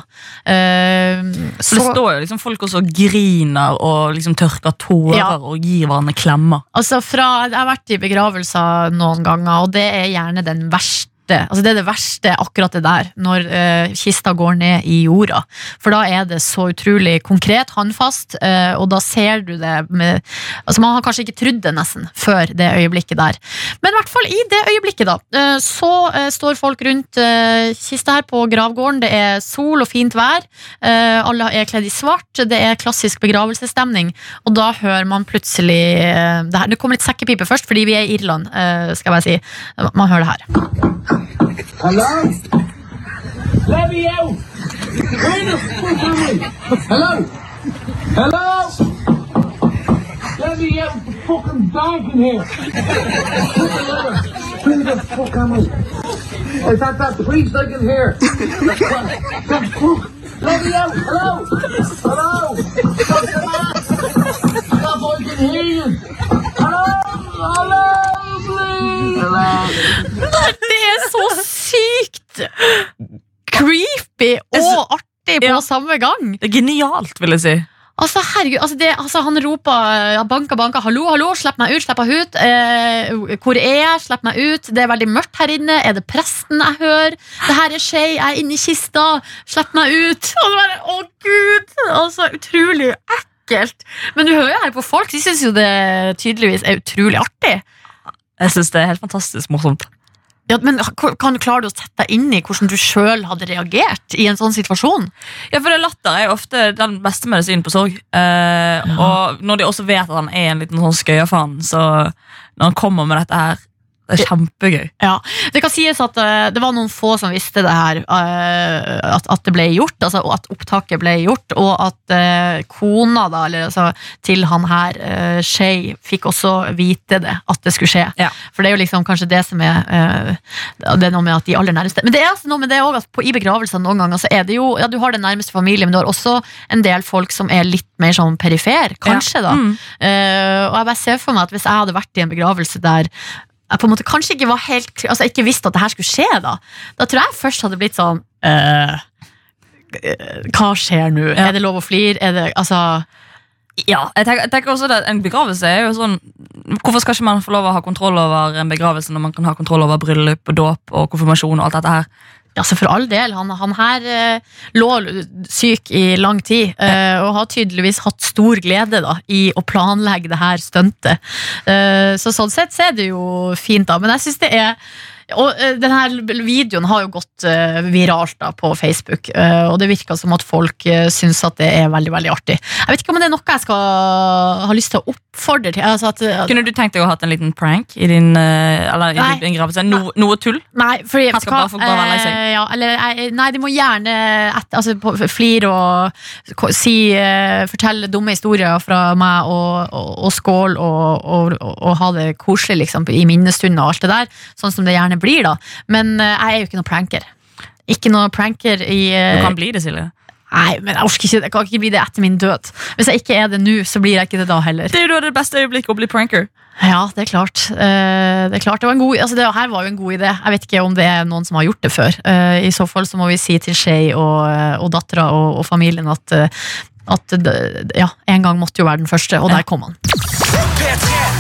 eh, Så det står jo liksom folk også griner og liksom tørker tårer Ja. og gir hverandre klemmer. Altså fra, Jeg har vært i begravelser noen ganger, og det er gjerne den verste. Altså Det er det verste, akkurat det der, når uh, kista går ned i jorda. For da er det så utrolig konkret, håndfast, uh, og da ser du det med Altså Man har kanskje ikke trodd det nesten før det øyeblikket der. Men i hvert fall i det øyeblikket, da, Uh, så står folk rundt kista her på gravgården. Det er sol og fint vær. Alle er kledd i svart. Det er klassisk begravelsesstemning. Og da hører man plutselig det, her, det kommer litt sekkepipe først, fordi vi er i Irland, skal jeg bare si. Man hører det her. Hello? Let me out! Where the fuck am I? Hello? Hello? Let me out! Fucking dark in here! Where the fuck am I? Is that that priest I can hear? The fuck? Let me out! Hello? Hello? Stop the! Stop, I can hear you! Hello? Hello? Please! Hello? Creepy og artig på Ja. samme gang. Det er genialt, vil jeg si. Altså, herregud, altså det, altså han roper banka, banka, hallo, hallo, slipp meg ut, slipp meg ut. Eh, hvor er jeg? Slipp meg ut. Det er veldig mørkt her inne. Er det presten jeg hører? Det her er skei, jeg er inne i kista. Slipp meg ut. Og bare, å gud! Altså, utrolig ekkelt. Men du hører jo her på folk, de syns jo det tydeligvis er utrolig artig. Jeg synes det er helt fantastisk morsomt. Ja, men kan du klare å sette deg inn i hvordan du sjøl hadde reagert i en sånn situasjon? Ja, for det Latter er jo ofte den beste medisinen på sorg. Eh, Og når de også vet at han er en liten sånn skøyafan, så når han kommer med dette her, det er kjempegøy. Ja, Det kan sies at uh, det var noen få som visste det her, uh, at, at det ble gjort, altså at opptaket ble gjort, og at uh, kona da, eller altså til han her, uh, Shay, fikk også vite det, at det skulle skje. Ja. For det er jo liksom kanskje det som er Det er noe med at de aller nærmeste Men det er altså noe med det også, at på, i begravelser noen ganger så er det jo Ja, du har den nærmeste familien, men du har også en del folk som er litt mer sånn perifer, kanskje, da. Mm. Eh, og jeg bare ser for meg at hvis jeg hadde vært i en begravelse der jeg på en måte kanskje ikke var helt Altså ikke visste at det her skulle skje, da Da tror jeg først hadde blitt sånn eh, eh, Hva skjer nå? Ja. Er det lov å flire? Er det Altså Ja, jeg tenker, jeg tenker også at En begravelse er jo sånn Hvorfor skal ikke man få lov å ha kontroll over en begravelse når man kan ha kontroll over bryllup og dåp og konfirmasjon og alt dette her? Altså For all del. Han, han her eh, lå syk i lang tid, eh, og har tydeligvis hatt stor glede da i å planlegge det her stuntet. Eh, så sånn sett så er det jo fint, da. Men jeg syns det er og eh, denne videoen har jo gått eh, viralt da på Facebook, eh, og det virker som at folk syns at det er veldig veldig artig. Jeg vet ikke om det er noe jeg skal ha lyst til å oppfordre til. Altså at, Kunne du tenkt deg å ha hatt en liten prank i din, i din gravelse? No, noe tull? Nei, fordi, Han skal bare få gå og være lei seg. Ja, eller, nei, de må gjerne altså, flire og si, fortelle dumme historier fra meg, og, og, og skål, og, og, ha det koselig liksom, i minnestunden og alt det der. Sånn som det gjerne blir, da. Men eh, jeg er jo ikke noen pranker. Ikke noe pranker i eh, Du kan bli det, Silje. Nei, men jeg orker ikke Jeg kan ikke bli det etter min død. Hvis jeg ikke er det nå, så blir jeg ikke det da heller. Det er jo det beste øyeblikket å bli pranker. Ja, det er klart. Eh, det er klart, det var en god, altså det her var jo en god idé. Jeg vet ikke om det er noen som har gjort det før. Eh, I så fall så må vi si til Shay og, og dattera og, og familien at, eh, at det- ja, en gang måtte jo være den første, og der kom han. P3